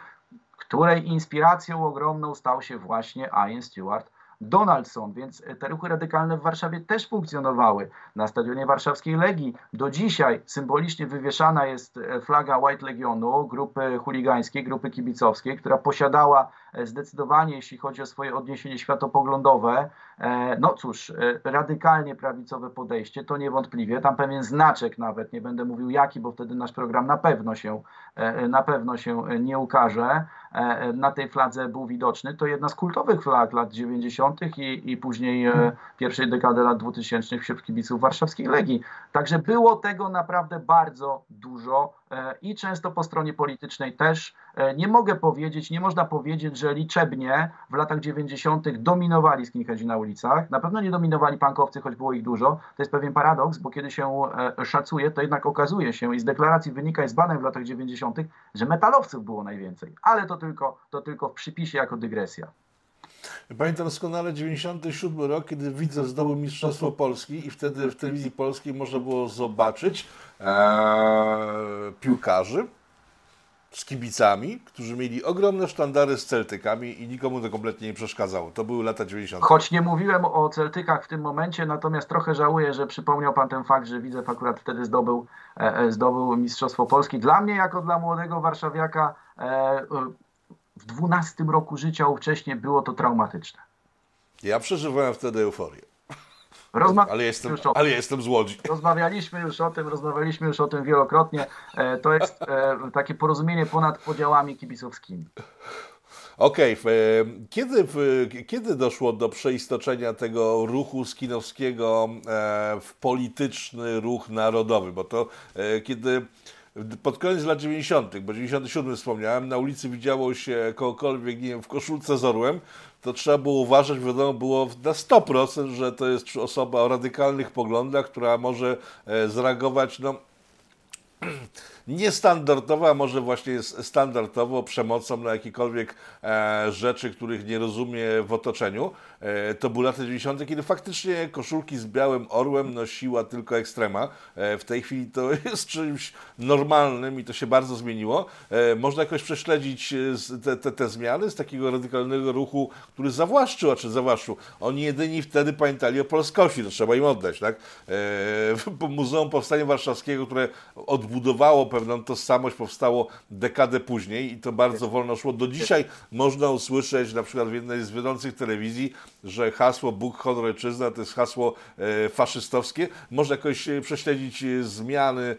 której inspiracją ogromną stał się właśnie Ian Stewart Donaldson, więc te ruchy radykalne w Warszawie też funkcjonowały. Na stadionie warszawskiej Legii do dzisiaj symbolicznie wywieszana jest flaga White Legionu, grupy chuligańskiej, grupy kibicowskiej, która posiadała zdecydowanie, jeśli chodzi o swoje odniesienie światopoglądowe, e, no cóż, e, radykalnie prawicowe podejście, to niewątpliwie, tam pewien znaczek nawet, nie będę mówił jaki, bo wtedy nasz program na pewno się, e, na pewno się nie ukaże, na tej fladze był widoczny. To jedna z kultowych flag lat 90. i, i później pierwszej dekady lat 2000 wśród kibiców warszawskiej Legii. Także było tego naprawdę bardzo dużo i często po stronie politycznej też. Nie mogę powiedzieć, nie można powiedzieć, że liczebnie w latach 90. dominowali skinheadzi na ulicach. Na pewno nie dominowali punkowcy, choć było ich dużo. To jest pewien paradoks, bo kiedy się e, szacuje, to jednak okazuje się i z deklaracji wynika i z badań w latach 90., że metalowców było najwięcej. Ale to tylko, to tylko w przypisie jako dygresja. Pamiętam doskonale 97 rok, kiedy widzę zdobył Mistrzostwo Polski i wtedy w telewizji polskiej można było zobaczyć ee, piłkarzy z kibicami, którzy mieli ogromne sztandary z Celtykami i nikomu to kompletnie nie przeszkadzało. To były lata 90. Choć nie mówiłem o Celtykach w tym momencie, natomiast trochę żałuję, że przypomniał Pan ten fakt, że Widzew akurat wtedy zdobył, e, e zdobył Mistrzostwo Polski. Dla mnie, jako dla młodego warszawiaka, e, w 12 roku życia ówcześnie było to traumatyczne. Ja przeżywałem wtedy euforię. Rozma ale, jestem, ale jestem z Łodzi. Rozmawialiśmy już o tym, rozmawialiśmy już o tym wielokrotnie. E, to jest e, takie porozumienie ponad podziałami kibicowskimi. Okej, okay. kiedy, kiedy doszło do przeistoczenia tego ruchu skinowskiego e, w polityczny ruch narodowy? Bo to kiedy pod koniec lat 90., bo 97 wspomniałem, na ulicy widziało się kogokolwiek, nie wiem, w koszulce z orłem, to trzeba było uważać, wiadomo było na 100%, że to jest osoba o radykalnych poglądach, która może e, zareagować no, niestandardowo, a może właśnie standardowo przemocą na jakiekolwiek e, rzeczy, których nie rozumie w otoczeniu. E, to były lata 90., kiedy faktycznie koszulki z białym orłem nosiła tylko ekstrema. E, w tej chwili to jest czymś normalnym i to się bardzo zmieniło. Można jakoś prześledzić te, te, te zmiany z takiego radykalnego ruchu, który zawłaszczył, a czy zawłaszczył. Oni jedyni wtedy pamiętali o polskości, to trzeba im oddać, tak? Muzeum Powstania Warszawskiego, które odbudowało pewną tożsamość, powstało dekadę później i to bardzo wolno szło. Do dzisiaj można usłyszeć na przykład w jednej z wiodących telewizji, że hasło Bóg, honor, ojczyzna to jest hasło e, faszystowskie. Można jakoś e, prześledzić e, zmiany,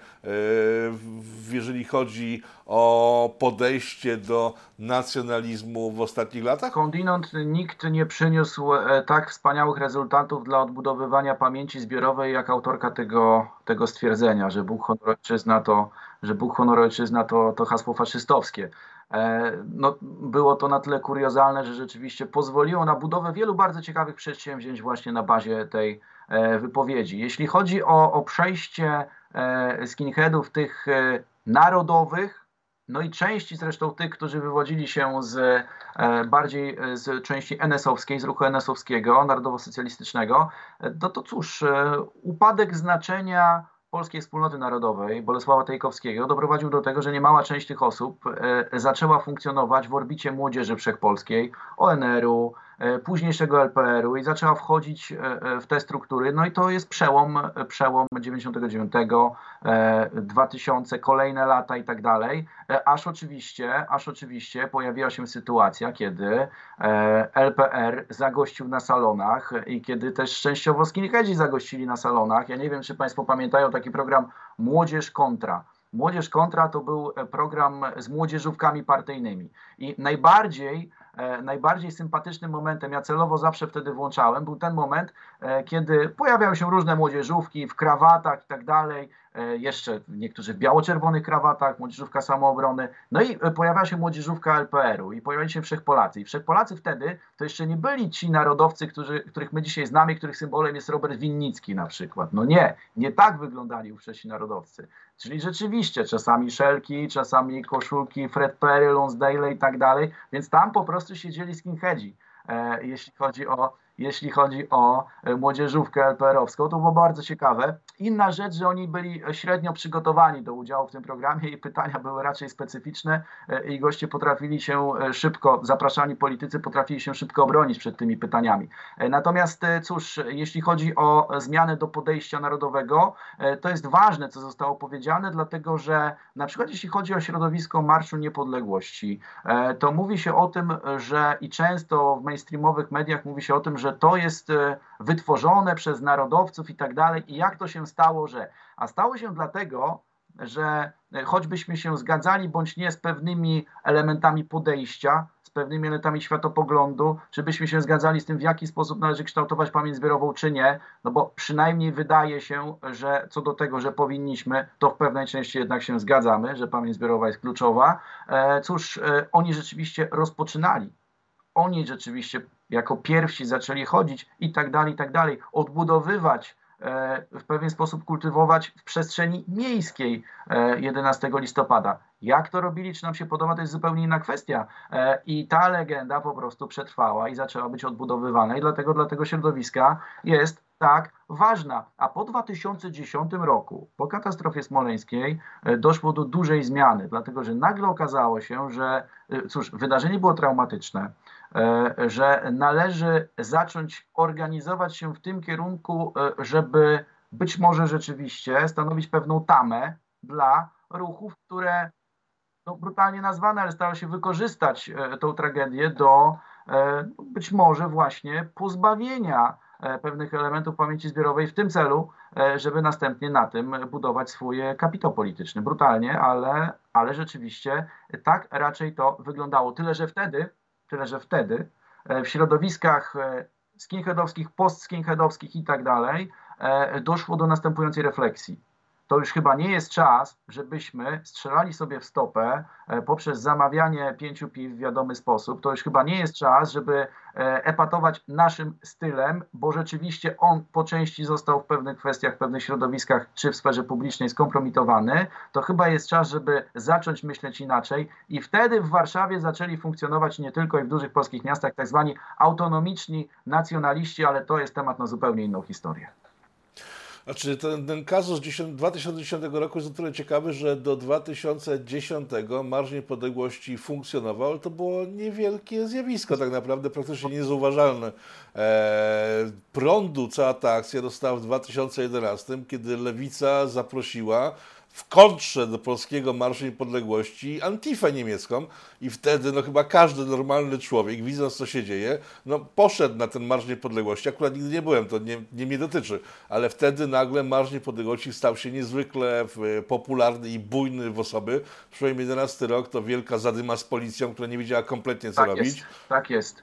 jeżeli chodzi o podejście do nacjonalizmu w ostatnich latach? Skądinąd nikt nie przyniósł tak wspaniałych rezultatów dla odbudowywania pamięci zbiorowej, jak autorka tego, tego stwierdzenia, że Bóg, honor, ojczyzna to, że Bóg, honor, ojczyzna to, to hasło faszystowskie. E, no, było to na tyle kuriozalne, że rzeczywiście pozwoliło na budowę wielu bardzo ciekawych przedsięwzięć właśnie na bazie tej e, wypowiedzi. Jeśli chodzi o, o przejście e, skinheadów tych narodowych, no i części zresztą tych, którzy wywodzili się z bardziej z części NS-owskiej, z ruchu NS-owskiego, narodowo-socjalistycznego, no to cóż, upadek znaczenia polskiej wspólnoty narodowej Bolesława Tejkowskiego doprowadził do tego, że niemała część tych osób e, zaczęła funkcjonować w orbicie młodzieży wszechpolskiej, ONR-u, późniejszego LPR-u i zaczęła wchodzić w te struktury. No i to jest przełom, przełom 99, 2000, kolejne lata i tak dalej. Aż oczywiście, aż oczywiście pojawiła się sytuacja, kiedy LPR zagościł na salonach i kiedy też częściowo skinheadzi zagościli na salonach. Ja nie wiem, czy Państwo pamiętają taki program Młodzież Kontra. Młodzież Kontra to był e, program z młodzieżówkami partyjnymi. I najbardziej, e, najbardziej sympatycznym momentem, ja celowo zawsze wtedy włączałem, był ten moment, e, kiedy pojawiały się różne młodzieżówki w krawatach i tak dalej, jeszcze niektórzy w biało-czerwonych krawatach, młodzieżówka samoobrony. No i pojawiała się młodzieżówka LPR-u i pojawiali się Wszechpolacy. I Wszechpolacy wtedy to jeszcze nie byli ci narodowcy, którzy, których my dzisiaj znamy, których symbolem jest Robert Winnicki na przykład. No nie, nie tak wyglądali ówczesni narodowcy. Czyli rzeczywiście czasami szelki, czasami koszulki Fred Perry, Lonsdale i tak dalej, więc tam po prostu siedzieli skinheadzi, e, jeśli chodzi o jeśli chodzi o e, młodzieżówkę LPR-owską. To było bardzo ciekawe. Inna rzecz, że oni byli średnio przygotowani do udziału w tym programie i pytania były raczej specyficzne e, i goście potrafili się e, szybko, zapraszani politycy potrafili się szybko obronić przed tymi pytaniami. Natomiast cóż, jeśli chodzi o zmianę do podejścia narodowego, to jest ważne, co zostało powiedziane, dlatego że na przykład jeśli chodzi o środowisko Marszu Niepodległości, to mówi się o tym, że i często w mainstreamowych mediach mówi się o tym, że to jest e, wytworzone przez narodowców i tak dalej. I jak to się stało, że. A stało się dlatego, że e, choćbyśmy się zgadzali bądź nie z pewnymi elementami podejścia, z pewnymi elementami światopoglądu, czy byśmy się zgadzali z tym, w jaki sposób należy kształtować pamięć zbiorową, czy nie, no bo przynajmniej wydaje się, że co do tego, że powinniśmy, to w pewnej części jednak się zgadzamy, że pamięć zbiorowa jest kluczowa. E, cóż, oni rzeczywiście rozpoczynali oni rzeczywiście jako pierwsi zaczęli chodzić i tak dalej, i tak dalej, odbudowywać, e, w pewien sposób kultywować w przestrzeni miejskiej 11 e, listopada. Jak to robili, czy nam się podoba, to jest zupełnie inna kwestia. E, I ta legenda po prostu przetrwała i zaczęła być odbudowywana i dlatego dla tego środowiska jest tak ważna. A po 2010 roku, po katastrofie smoleńskiej, doszło do dużej zmiany, dlatego że nagle okazało się, że cóż, wydarzenie było traumatyczne, że należy zacząć organizować się w tym kierunku, e, żeby być może rzeczywiście stanowić pewną tamę dla ruchów, które no, brutalnie nazwane, ale starały się wykorzystać e, tą tragedię do być może właśnie pozbawienia pewnych elementów pamięci zbiorowej w tym celu, żeby następnie na tym budować swój kapitał polityczny. Brutalnie, ale, ale rzeczywiście tak raczej to wyglądało. Tyle, że wtedy Tyle, że wtedy e, w środowiskach e, skinheadowskich, post-skinheadowskich i tak dalej e, doszło do następującej refleksji to już chyba nie jest czas, żebyśmy strzelali sobie w stopę e, poprzez zamawianie pięciu piw w wiadomy sposób. To już chyba nie jest czas, żeby e, epatować naszym stylem, bo rzeczywiście on po części został w pewnych kwestiach, w pewnych środowiskach czy w sferze publicznej skompromitowany. To chyba jest czas, żeby zacząć myśleć inaczej i wtedy w Warszawie zaczęli funkcjonować nie tylko i w dużych polskich miastach tak zwani autonomiczni nacjonaliści, ale to jest temat na zupełnie inną historię. Znaczy ten, ten kazus 2010 roku jest o tyle ciekawy, że do 2010 Marsz Niepodległości funkcjonował, ale to było niewielkie zjawisko tak naprawdę, praktycznie niezauważalne. Eee, prądu cała ta akcja dostała w 2011, kiedy Lewica zaprosiła w kontrze do polskiego Marszu Niepodległości Antifę niemiecką i wtedy no chyba każdy normalny człowiek, widząc co się dzieje, no poszedł na ten Marsz Niepodległości. Akurat nigdy nie byłem, to nie, nie mnie dotyczy, ale wtedy nagle Marsz Niepodległości stał się niezwykle popularny i bujny w osoby. Przynajmniej 11 rok to wielka zadyma z policją, która nie wiedziała kompletnie co tak robić. Jest, tak jest.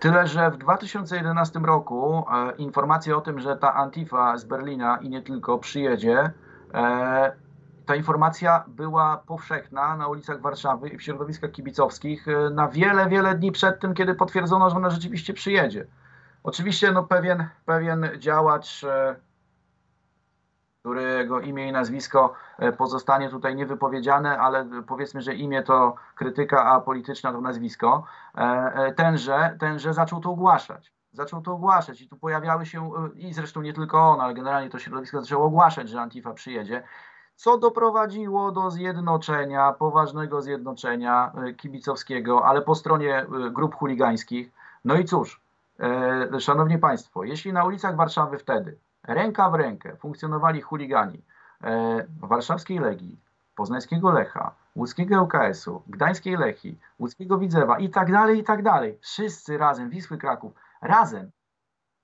Tyle, że w 2011 roku e, informacja o tym, że ta Antifa z Berlina i nie tylko przyjedzie, e, ta informacja była powszechna na ulicach Warszawy i w środowiskach kibicowskich e, na wiele, wiele dni przed tym, kiedy potwierdzono, że ona rzeczywiście przyjedzie. Oczywiście no, pewien, pewien działacz, e, którego imię i nazwisko e, pozostanie tutaj niewypowiedziane, ale powiedzmy, że imię to krytyka, a polityczna to nazwisko, tenże, tenże zaczął to ogłaszać zaczął to ogłaszać i tu pojawiały się, i zresztą nie tylko on, ale generalnie to środowisko zaczęło ogłaszać, że Antifa przyjedzie co doprowadziło do zjednoczenia, poważnego zjednoczenia y, kibicowskiego, ale po stronie y, grup chuligańskich. No i cóż, e, szanowni państwo, jeśli na ulicach Warszawy wtedy ręka w rękę funkcjonowali chuligani e, warszawskiej Legii, poznańskiego Lecha, łódzkiego UKS-u, gdańskiej Lechii, łódzkiego Widzewa i tak dalej, i tak dalej, wszyscy razem, Wisły Kraków, razem,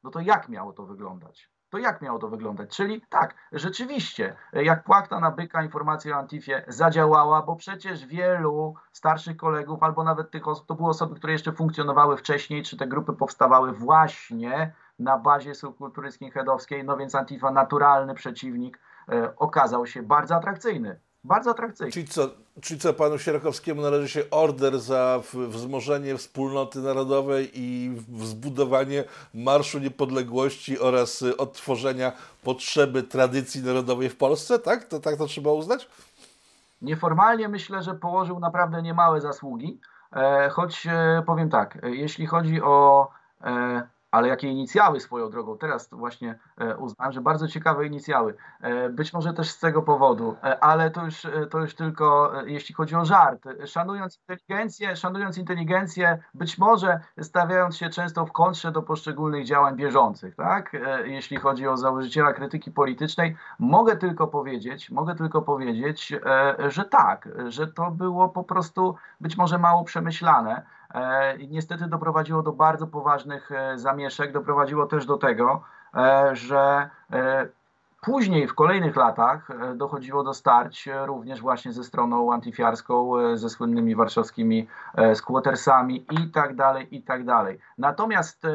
no to jak miało to wyglądać? To jak miało to wyglądać? Czyli tak, rzeczywiście, jak płachta na byka informacja o Antifie zadziałała, bo przecież wielu starszych kolegów, albo nawet tych osób, to były osoby, które jeszcze funkcjonowały wcześniej, czy te grupy powstawały właśnie na bazie subkultury skinheadowskiej, no więc Antifa, naturalny przeciwnik, e, okazał się bardzo atrakcyjny. Bardzo atrakcyjny. Czyli co, czyli co panu Sierakowskiemu należy się order za wzmożenie wspólnoty narodowej i zbudowanie Marszu Niepodległości oraz odtworzenia potrzeby tradycji narodowej w Polsce, tak? To tak to trzeba uznać? Nieformalnie myślę, że położył naprawdę niemałe zasługi, e, choć e, powiem tak, jeśli chodzi o ale jakie inicjały swoją drogą. Teraz właśnie e, uznałem, że bardzo ciekawe inicjały. E, być może też z tego powodu, e, ale to już, to już tylko jeśli chodzi o żart. Szanując inteligencję, szanując inteligencję, być może stawiając się często w kontrze do poszczególnych działań bieżących, tak? Jeśli chodzi o założyciela krytyki politycznej, mogę tylko powiedzieć, mogę tylko powiedzieć, że tak, że to było po prostu być może mało przemyślane i niestety doprowadziło do bardzo poważnych e, zamieszek, doprowadziło też do tego, e, że Później w kolejnych latach dochodziło do starć również właśnie ze stroną antyfiarską, ze słynnymi warszawskimi squattersami i tak dalej, i tak dalej. Natomiast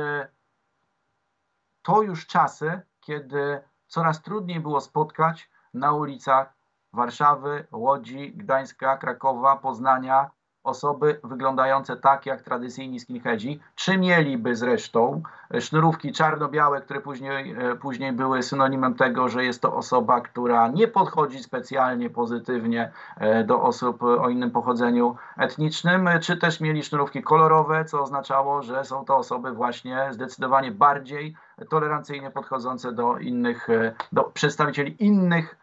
to już czasy, kiedy coraz trudniej było spotkać na ulicach Warszawy, Łodzi, Gdańska, Krakowa, Poznania osoby wyglądające tak jak tradycyjni skinheadzi, czy mieliby zresztą sznurówki czarno-białe, które później, e, później były synonimem tego, że jest to osoba, która nie podchodzi specjalnie pozytywnie e, do osób o innym pochodzeniu etnicznym, czy też mieli sznurówki kolorowe, co oznaczało, że są to osoby właśnie zdecydowanie bardziej tolerancyjnie podchodzące do innych, e, do przedstawicieli innych E,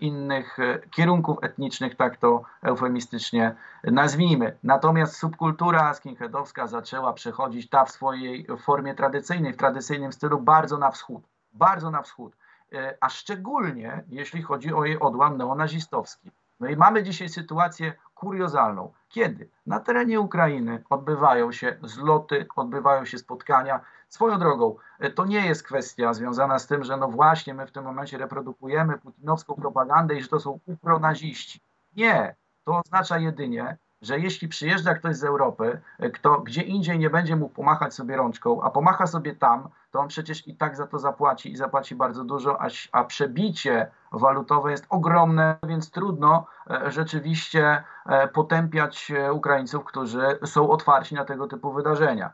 innych e, kierunków etnicznych, tak to eufemistycznie nazwijmy. Natomiast subkultura skinheadowska zaczęła przechodzić ta w swojej formie tradycyjnej, w tradycyjnym stylu bardzo na wschód, bardzo na wschód, e, a szczególnie jeśli chodzi o jej odłam neonazistowski. No i mamy dzisiaj sytuację kuriozalną. Kiedy na terenie Ukrainy odbywają się zloty, odbywają się spotkania. Swoją drogą, e, to nie jest kwestia związana z tym, że no właśnie my w tym momencie reprodukujemy putinowską propagandę i że to są upronaziści. Nie, to oznacza jedynie, że jeśli przyjeżdża ktoś z Europy, e, kto gdzie indziej nie będzie mógł pomachać sobie rączką, a pomacha sobie tam, to on przecież i tak za to zapłaci i zapłaci bardzo dużo, a, a przebicie walutowe jest ogromne, więc trudno e, rzeczywiście e, potępiać Ukraińców, którzy są otwarci na tego typu wydarzenia.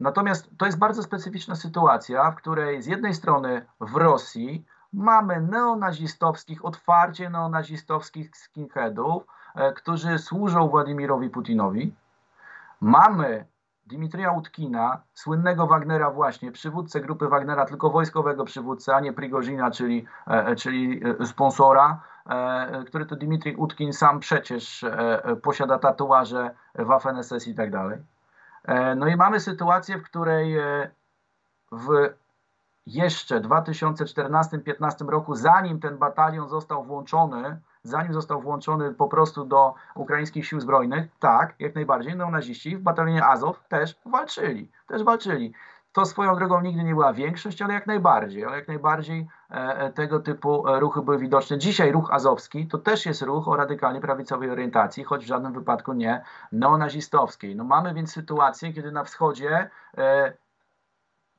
Natomiast to jest bardzo specyficzna sytuacja, w której z jednej strony w Rosji mamy neonazistowskich, otwarcie neonazistowskich skinheadów, którzy służą Władimirowi Putinowi. Mamy Dimitrija Utkina, słynnego Wagnera właśnie, przywódcę grupy Wagnera, tylko wojskowego przywódcę, a nie Prigozina, czyli, e, czyli e, sponsora, który to Dimitrij Utkin sam przecież posiada tatuaże Waffen SS i tak dalej. No i mamy sytuację, w której w jeszcze 2014-2015 roku, zanim ten batalion został włączony zanim został włączony po prostu do ukraińskich sił zbrojnych, tak, jak najbardziej, neonaziści w batalionie Azow też walczyli, też walczyli. To swoją drogą nigdy nie była większość, ale jak najbardziej, ale jak najbardziej e, e tego typu e, ruchy były widoczne. Dzisiaj ruch azowski to też jest ruch o radykalnie prawicowej orientacji, choć w żadnym wypadku nie neonazistowskiej. No mamy więc sytuację, kiedy na wschodzie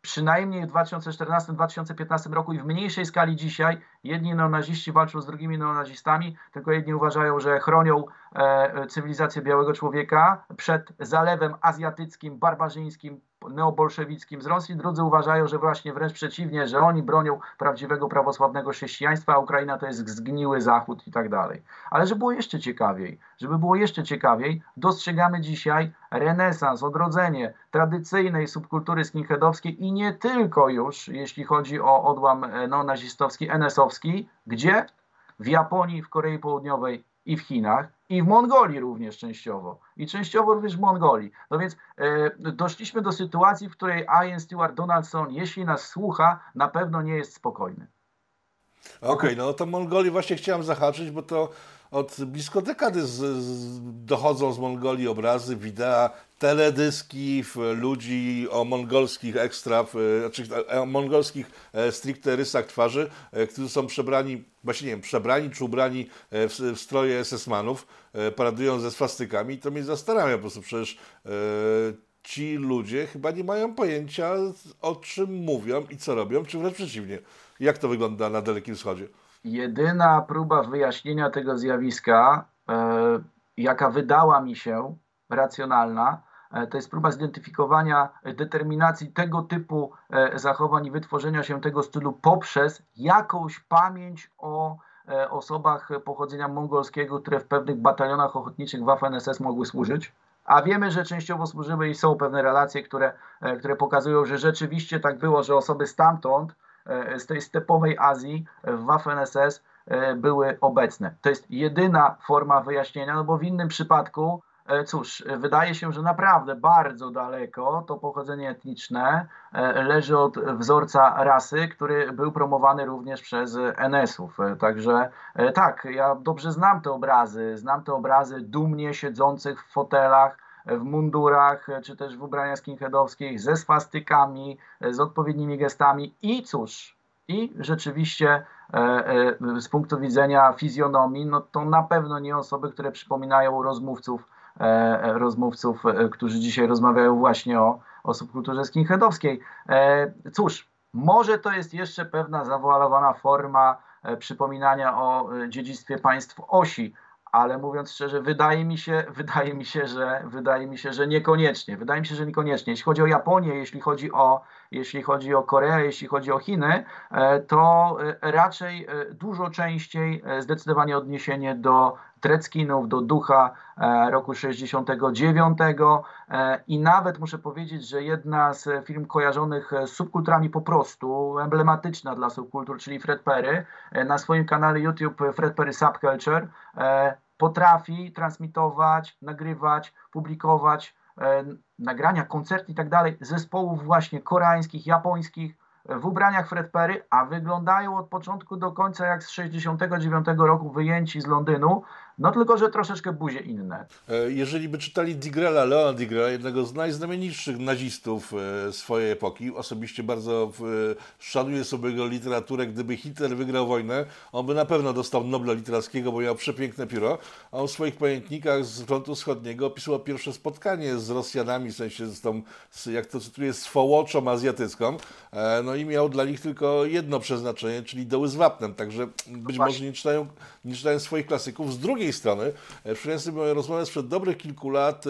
przynajmniej w 2014-2015 roku i w mniejszej skali dzisiaj. Jedni neonaziści walczą z drugimi neonazistami, tylko jedni uważają, że chronią e, cywilizację białego człowieka przed zalewem azjatyckim, barbarzyńskim, neobolszewickim z Rosji, drudzy uważają, że właśnie wręcz przeciwnie, że oni bronią prawdziwego prawosławnego chrześcijaństwa, a Ukraina to jest zgniły Zachód i tak dalej. Ale żeby było jeszcze ciekawiej, żeby było jeszcze ciekawiej, dostrzegamy dzisiaj renesans, odrodzenie tradycyjnej subkultury skinheadowskiej i nie tylko już, jeśli chodzi o odłam neonazistowski, NS-owski, gdzie? W Japonii, w Korei Południowej i w Chinach, i w Mongolii również częściowo. I częściowo również w Mongolii. No więc e, doszliśmy do sytuacji, w której Ian Stewart Donaldson, jeśli nas słucha, na pewno nie jest spokojny. Okej, okay, no to Mongolii właśnie chciałem zahaczyć, bo to od blisko dekady z, z, dochodzą z Mongolii obrazy, wideo, teledyski ludzi o mongolskich ekstra, znaczy o mongolskich e, stricte rysach twarzy, e, którzy są przebrani, właśnie nie wiem, przebrani czy ubrani e, w, w stroje SS-manów, paradują ze swastykami. To mnie zastanawia po prostu, przecież ci ludzie chyba nie mają pojęcia o czym mówią i co robią, czy wręcz przeciwnie. Jak to wygląda na Dalekim Wschodzie? Jedyna próba wyjaśnienia tego zjawiska, e, jaka wydała mi się racjonalna, e, to jest próba zidentyfikowania determinacji tego typu e, zachowań i wytworzenia się tego stylu poprzez jakąś pamięć o osobach pochodzenia mongolskiego, które w pewnych batalionach ochotniczych Waffen-SS mogły służyć. A wiemy, że częściowo służyły i są pewne relacje, które, które pokazują, że rzeczywiście tak było, że osoby stamtąd E, z tej stepowej Azji w Waffen-SS e, były obecne. To jest jedyna forma wyjaśnienia, no bo w innym przypadku, e, cóż, wydaje się, że naprawdę bardzo daleko to pochodzenie etniczne leży od wzorca rasy, który był promowany również przez NS-ów. Także tak, ja dobrze znam te obrazy, znam te obrazy dumnie siedzących w fotelach, w mundurach, czy też w ubraniach skinheadowskich, ze swastykami, z odpowiednimi gestami i cóż, i rzeczywiście e, e, z punktu widzenia fizjonomii, no to na pewno nie osoby, które przypominają rozmówców, e, rozmówców, którzy dzisiaj rozmawiają właśnie o, o subkulturze skinheadowskiej. Cóż, może to jest jeszcze pewna zawoalowana forma przypominania o dziedzictwie państw osi, ale mówiąc szczerze, wydaje mi się, wydaje mi się, że wydaje mi się, że niekoniecznie. Wydaje mi się, że niekoniecznie. Jeśli chodzi o Japonię, jeśli chodzi o, jeśli chodzi o Koreę, jeśli chodzi o Chiny, e, to e, raczej e, dużo częściej zdecydowanie odniesienie do Treckinów, do ducha roku 69 i nawet muszę powiedzieć, że jedna z firm kojarzonych z subkulturami po prostu, emblematyczna dla subkultur, czyli Fred Perry, na swoim kanale YouTube Fred Perry Subculture potrafi transmitować, nagrywać, publikować nagrania, koncerty i tak dalej zespołów właśnie koreańskich, japońskich, w ubraniach Fred Perry, a wyglądają od początku do końca jak z 69 roku wyjęci z Londynu, no tylko, że troszeczkę buzie inne. E, jeżeli by czytali Digrela, Leona Digrela, jednego z najznamienitszych nazistów e, swojej epoki, osobiście bardzo szanuję sobie jego literaturę, gdyby Hitler wygrał wojnę, on by na pewno dostał Nobla Literackiego, bo miał przepiękne pióro, a on w swoich pamiętnikach z frontu wschodniego opisywał pierwsze spotkanie z Rosjanami, w sensie z tą, jak to cytuję, swołoczą azjatycką, e, no i miał dla nich tylko jedno przeznaczenie, czyli doły z wapnem, także być może nie czytają, nie czytają swoich klasyków. Z drugiej strony, e, przyniosłem moją rozmowę sprzed dobrych kilku lat e,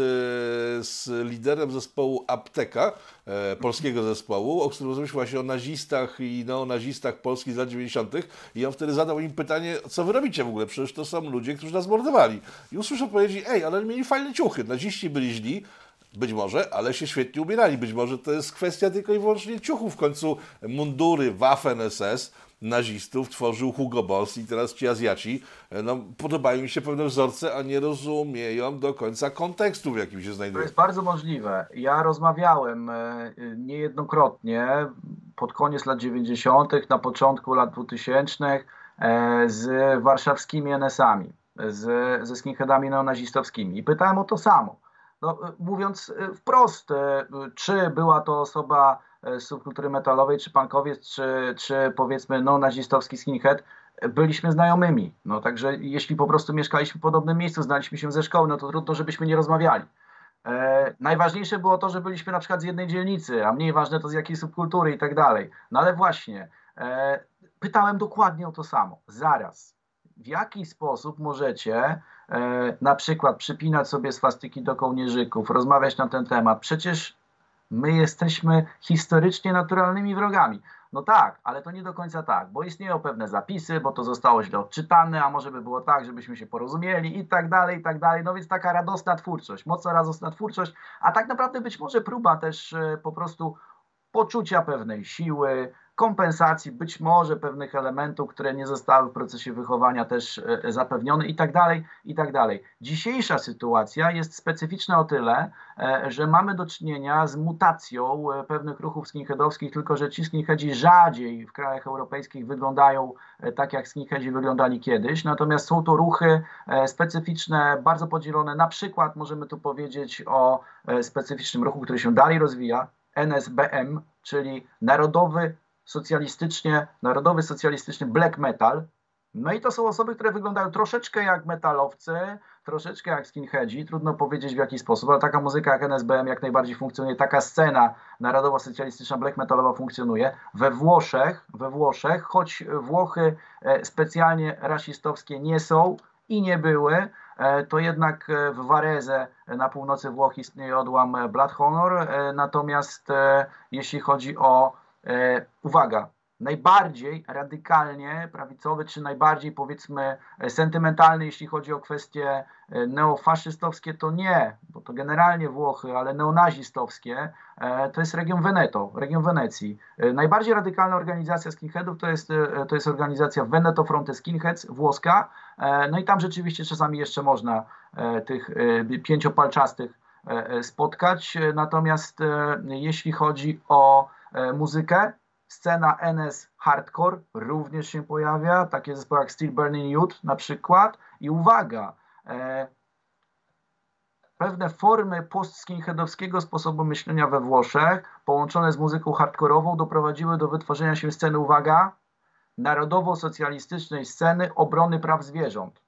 z liderem zespołu Apteka, e, polskiego zespołu, o którym rozmawialiśmy się o nazistach i neonazistach polskich z lat 90. I on wtedy zadał im pytanie, co wy robicie w ogóle? Przecież to są ludzie, którzy nas mordowali. I usłyszał odpowiedzi, ej, ale mieli fajne ciuchy, naziści byli źli, być może, ale się świetnie ubierali. Być może to jest kwestia tylko i wyłącznie ciuchów. W końcu mundury Waffen-SS nazistów tworzył Hugo Boss i teraz ci Azjaci no, podobają mi się pewne wzorce, a nie rozumieją do końca kontekstu, w jakim się znajdują. To jest bardzo możliwe. Ja rozmawiałem e, niejednokrotnie pod koniec lat 90., na początku lat 2000 e, z warszawskimi NS-ami, z, ze skinheadami neonazistowskimi i pytałem o to samo no, mówiąc e, wprost, e, czy była to osoba subkultury metalowej, czy punkowiec, czy, czy powiedzmy no, nazistowski skinhead, byliśmy znajomymi. No, także jeśli po prostu mieszkaliśmy w podobnym miejscu, znaliśmy się ze szkoły, no to trudno, żebyśmy nie rozmawiali. E, najważniejsze było to, że byliśmy na przykład z jednej dzielnicy, a mniej ważne to z jakiej subkultury i tak dalej. No ale właśnie, e, pytałem dokładnie o to samo. Zaraz, w jaki sposób możecie E, na przykład przypinać sobie swastyki do kołnierzyków, rozmawiać na ten temat. Przecież my jesteśmy historycznie naturalnymi wrogami. No tak, ale to nie do końca tak, bo istnieją pewne zapisy, bo to zostało źle odczytane, a może by było tak, żebyśmy się porozumieli i tak dalej, i tak dalej. No więc taka radosna twórczość, mocno radosna twórczość, a tak naprawdę być może próba też e, po prostu poczucia pewnej siły, kompensacji, być może pewnych elementów, które nie zostały w procesie wychowania też e, zapewnione i tak dalej, i tak dalej. Dzisiejsza sytuacja jest specyficzna o tyle, e, że mamy do czynienia z mutacją e, pewnych ruchów skinheadowskich, tylko że ci skinheadzi rzadziej w krajach europejskich wyglądają tak, jak skinheadzi wyglądali kiedyś, natomiast są to ruchy specyficzne, bardzo podzielone. Na przykład możemy tu powiedzieć o specyficznym ruchu, który się dalej rozwija, NSBM, czyli Narodowy socjalistycznie, narodowy socjalistyczny black metal. No i to są osoby, które wyglądają troszeczkę jak metalowcy, troszeczkę jak skinheadzi, trudno powiedzieć w jaki sposób, ale taka muzyka jak NSBM jak najbardziej funkcjonuje, taka scena narodowo-socjalistyczna black metalowa funkcjonuje. We Włoszech, we Włoszech, choć Włochy e, specjalnie rasistowskie nie są i nie były, e, to jednak e, w Varese na północy Włoch istnieje odłam Blood Honor, natomiast jeśli chodzi o uwaga, najbardziej radykalnie prawicowy, czy najbardziej powiedzmy sentymentalny, jeśli chodzi o kwestie e, neofaszystowskie, to nie, bo to generalnie Włochy, ale neonazistowskie, e, to jest region Veneto, region Wenecji. Najbardziej radykalna organizacja skinheadów to jest, to jest organizacja Veneto Fronte Skinheads, włoska, no i tam rzeczywiście czasami jeszcze można tych pięciopalczastych spotkać, natomiast jeśli chodzi o E, muzykę. Scena NS Hardcore również się pojawia, takie zespoły jak Steel Burning Youth na przykład. I uwaga, e, pewne formy post-skinheadowskiego sposobu myślenia we Włoszech, połączone z muzyką hardkorową, doprowadziły do wytworzenia się sceny, uwaga, narodowo-socjalistycznej sceny obrony praw zwierząt.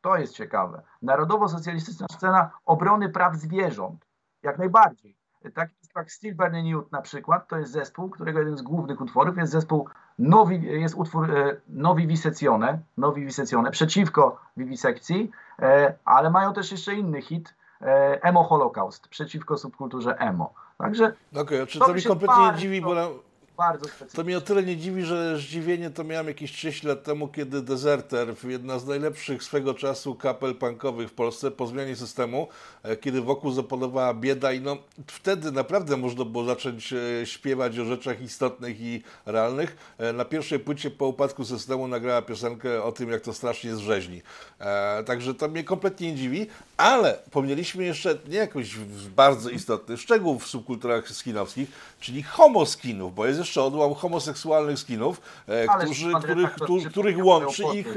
To jest ciekawe. Narodowo-socjalistyczna scena obrony praw zwierząt. Jak najbardziej. Tak jak Steel Burning Youth na przykład, to jest zespół, którego jeden z głównych utworów jest zespół Nowi, jest utwór e, Nowi Visecjone, Nowi Visecjone, przeciwko wiwisekcji, e, ale mają też jeszcze inny hit, e, Emo Holocaust, przeciwko subkulturze emo. Także Okej, okay, czy to, to mi kompletnie nie dziwi, bo bardzo. To mnie o tyle nie dziwi, że zdziwienie to miałem jakieś 30 lat temu, kiedy Deserter, jedna z najlepszych swego czasu kapel punkowych w Polsce, po zmianie systemu, e, kiedy wokół zapanowała bieda i no wtedy naprawdę można było zacząć e, śpiewać o rzeczach istotnych i realnych. E, na pierwszej płycie po upadku systemu nagrała piosenkę o tym, jak to strasznie zrzeźni. Także to mnie kompletnie nie dziwi, ale pomnieliśmy jeszcze nie jakoś bardzo istotny szczegół w subkulturach skinowskich, czyli homoskinów, bo jest jeszcze odłam homoseksualnych skinów, e, którzy, których, których, łączy ich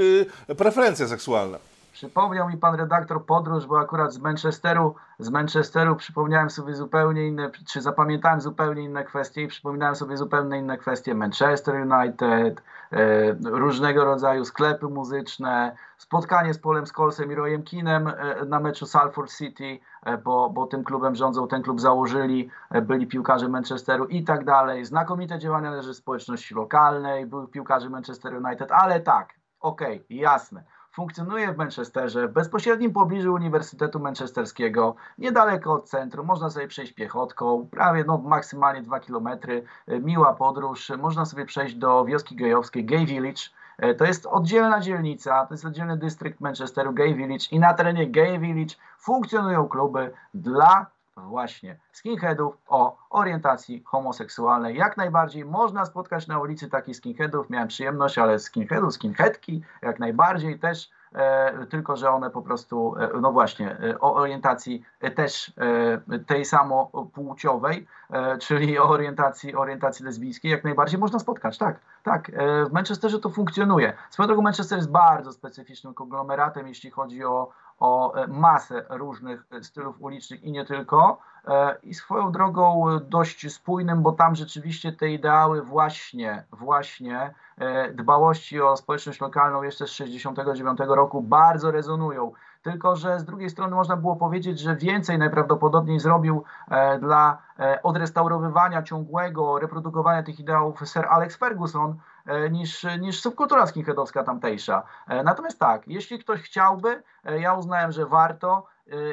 e, preferencje seksualne. Przypomniał mi pan redaktor podróż, bo akurat z Manchesteru, z Manchesteru przypomniałem sobie zupełnie inne, czy zapamiętałem zupełnie inne kwestie i przypominałem sobie zupełnie inne kwestie. Manchester United, e, różnego rodzaju sklepy muzyczne, spotkanie z Polem Skolsem i Royem Kinem e, na meczu Salford City, e, bo, bo tym klubem rządzą, ten klub założyli, e, byli piłkarze Manchesteru i tak dalej. Znakomite działania na rzecz społeczności lokalnej, były piłkarze Manchester United, ale tak, okej, okay, jasne funkcjonuje w Manchesterze, w bezpośrednim pobliżu Uniwersytetu Manchesterskiego, niedaleko od centrum, można sobie przejść piechotką, prawie no, maksymalnie 2 km, miła podróż, można sobie przejść do wioski gejowskiej Gay Village, e, to jest oddzielna dzielnica, to jest oddzielny dystrykt Manchesteru, Gay Village i na terenie Gay Village funkcjonują kluby dla właśnie skinheadów o orientacji homoseksualnej. Jak najbardziej można spotkać na ulicy takich skinheadów. Miałem przyjemność, ale skinheadów, skinheadki jak najbardziej też E, tylko że one po prostu, e, no właśnie, e, o orientacji też tej samopłciowej, czyli o orientacji, orientacji lesbijskiej, jak najbardziej można spotkać. Tak, tak. W Manchesterze to funkcjonuje. Swoją drogą Manchester jest bardzo specyficznym konglomeratem, jeśli chodzi o, o masę różnych stylów ulicznych i nie tylko. I swoją drogą dość spójnym, bo tam rzeczywiście te ideały właśnie, właśnie E, dbałości o społeczność lokalną jeszcze z 1969 roku bardzo rezonują. Tylko, że z drugiej strony można było powiedzieć, że więcej najprawdopodobniej zrobił e, dla e, odrestaurowywania ciągłego, reprodukowania tych ideałów Sir Alex Ferguson, niż, niż subkultura skinheadowska tamtejsza. Natomiast tak, jeśli ktoś chciałby, ja uznałem, że warto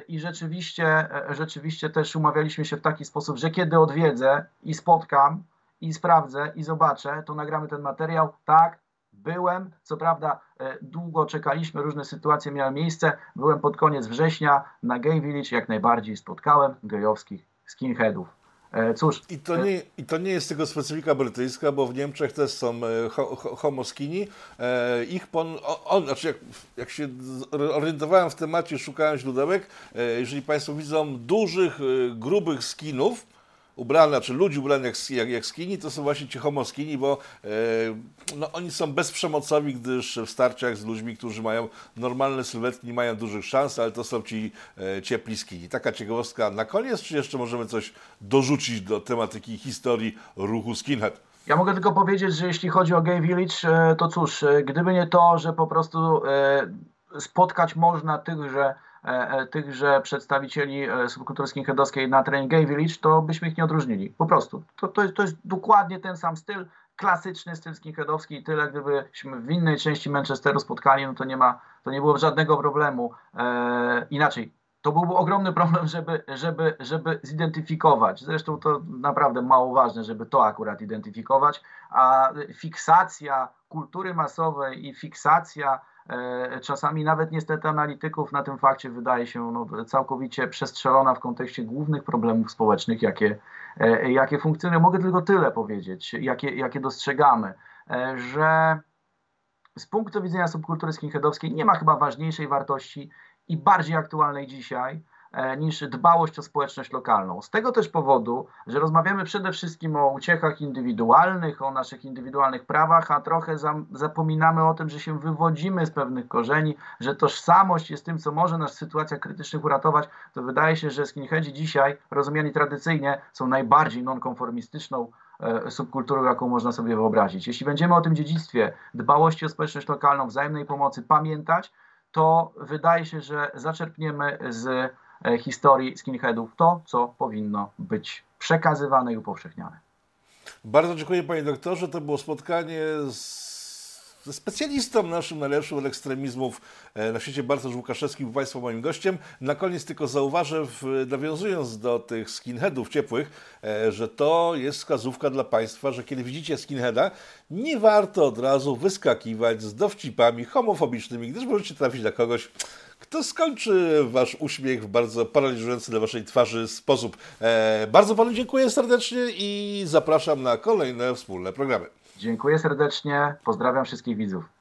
i rzeczywiście, rzeczywiście też umawialiśmy się w taki sposób, że kiedy odwiedzę i spotkam, i sprawdzę i zobaczę, to nagramy ten materiał. Tak, byłem, co prawda e, długo czekaliśmy, różne sytuacje miały miejsce. Byłem pod koniec września na Gay Village, jak najbardziej spotkałem gejowskich skinheadów. E, cóż. I to, nie, I to nie jest tylko specyfika brytyjska, bo w Niemczech też są e, ho, ho, homoskini. E, ich pon, on, znaczy jak, jak się orientowałem w temacie, szukałem źródełek, jeżeli Państwo widzą dużych, grubych skinów, ubrane, czy ludzi ubranych jak, jak, jak skini, to są właśnie ci homoskini, bo e, no, oni są bezprzemocowi, gdyż w starciach z ludźmi, którzy mają normalne sylwetki, nie mają dużych szans, ale to są ci e, ciepli skini. Taka ciekawostka na koniec, czy jeszcze możemy coś dorzucić do tematyki historii ruchu skinhead? Ja mogę tylko powiedzieć, że jeśli chodzi o Gay Village, e, to cóż, gdyby nie to, że po prostu spotkać można tych, że tychże przedstawicieli e, subkultury skinheadowskiej na terenie Gay Village, to byśmy ich nie odróżnili. Po prostu. To, to, jest, to jest dokładnie ten sam styl, klasyczny styl skinheadowski i tyle, gdybyśmy w innej części Manchesteru spotkali, no to nie ma, to nie byłoby żadnego problemu. E, inaczej, to byłby ogromny problem, żeby, żeby, żeby zidentyfikować. Zresztą to naprawdę mało ważne, żeby to akurat identyfikować, a fiksacja kultury masowej i fiksacja E, czasami nawet niestety analityków na tym fakcie wydaje się no, całkowicie przestrzelona w kontekście głównych problemów społecznych, jakie, e, jakie funkcjonują. Mogę tylko tyle powiedzieć, jakie, jakie dostrzegamy, e, że z punktu widzenia subkultury skinheadowskiej nie ma chyba ważniejszej wartości i bardziej aktualnej dzisiaj E, niż dbałość o społeczność lokalną. Z tego też powodu, że rozmawiamy przede wszystkim o uciechach indywidualnych, o naszych indywidualnych prawach, a trochę zapominamy o tym, że się wywodzimy z pewnych korzeni, że tożsamość jest tym, co może nas w sytuacjach krytycznych uratować, to wydaje się, że skinheadzi dzisiaj, rozumiani tradycyjnie, są najbardziej nonkonformistyczną e, subkulturą, jaką można sobie wyobrazić. Jeśli będziemy o tym dziedzictwie, dbałości o społeczność lokalną, wzajemnej pomocy pamiętać, to wydaje się, że zaczerpniemy z E, historii skinheadów to, co powinno być przekazywane i upowszechniane. Bardzo dziękuję panie doktorze. To było spotkanie z ze specjalistą naszym najlepszym od ekstremizmów e, na świecie, Bartosz Łukaszewski, był Państwa moim gościem. Na koniec tylko zauważę, nawiązując do tych skinheadów ciepłych, e, że to jest wskazówka dla Państwa, że kiedy widzicie skinheada, nie warto od razu wyskakiwać z dowcipami homofobicznymi, gdyż możecie trafić na kogoś, kto skończy wasz uśmiech w bardzo paraliżujący dla waszej twarzy sposób. E, bardzo panu dziękuję serdecznie i zapraszam na kolejne wspólne programy. Dziękuję serdecznie, pozdrawiam wszystkich widzów.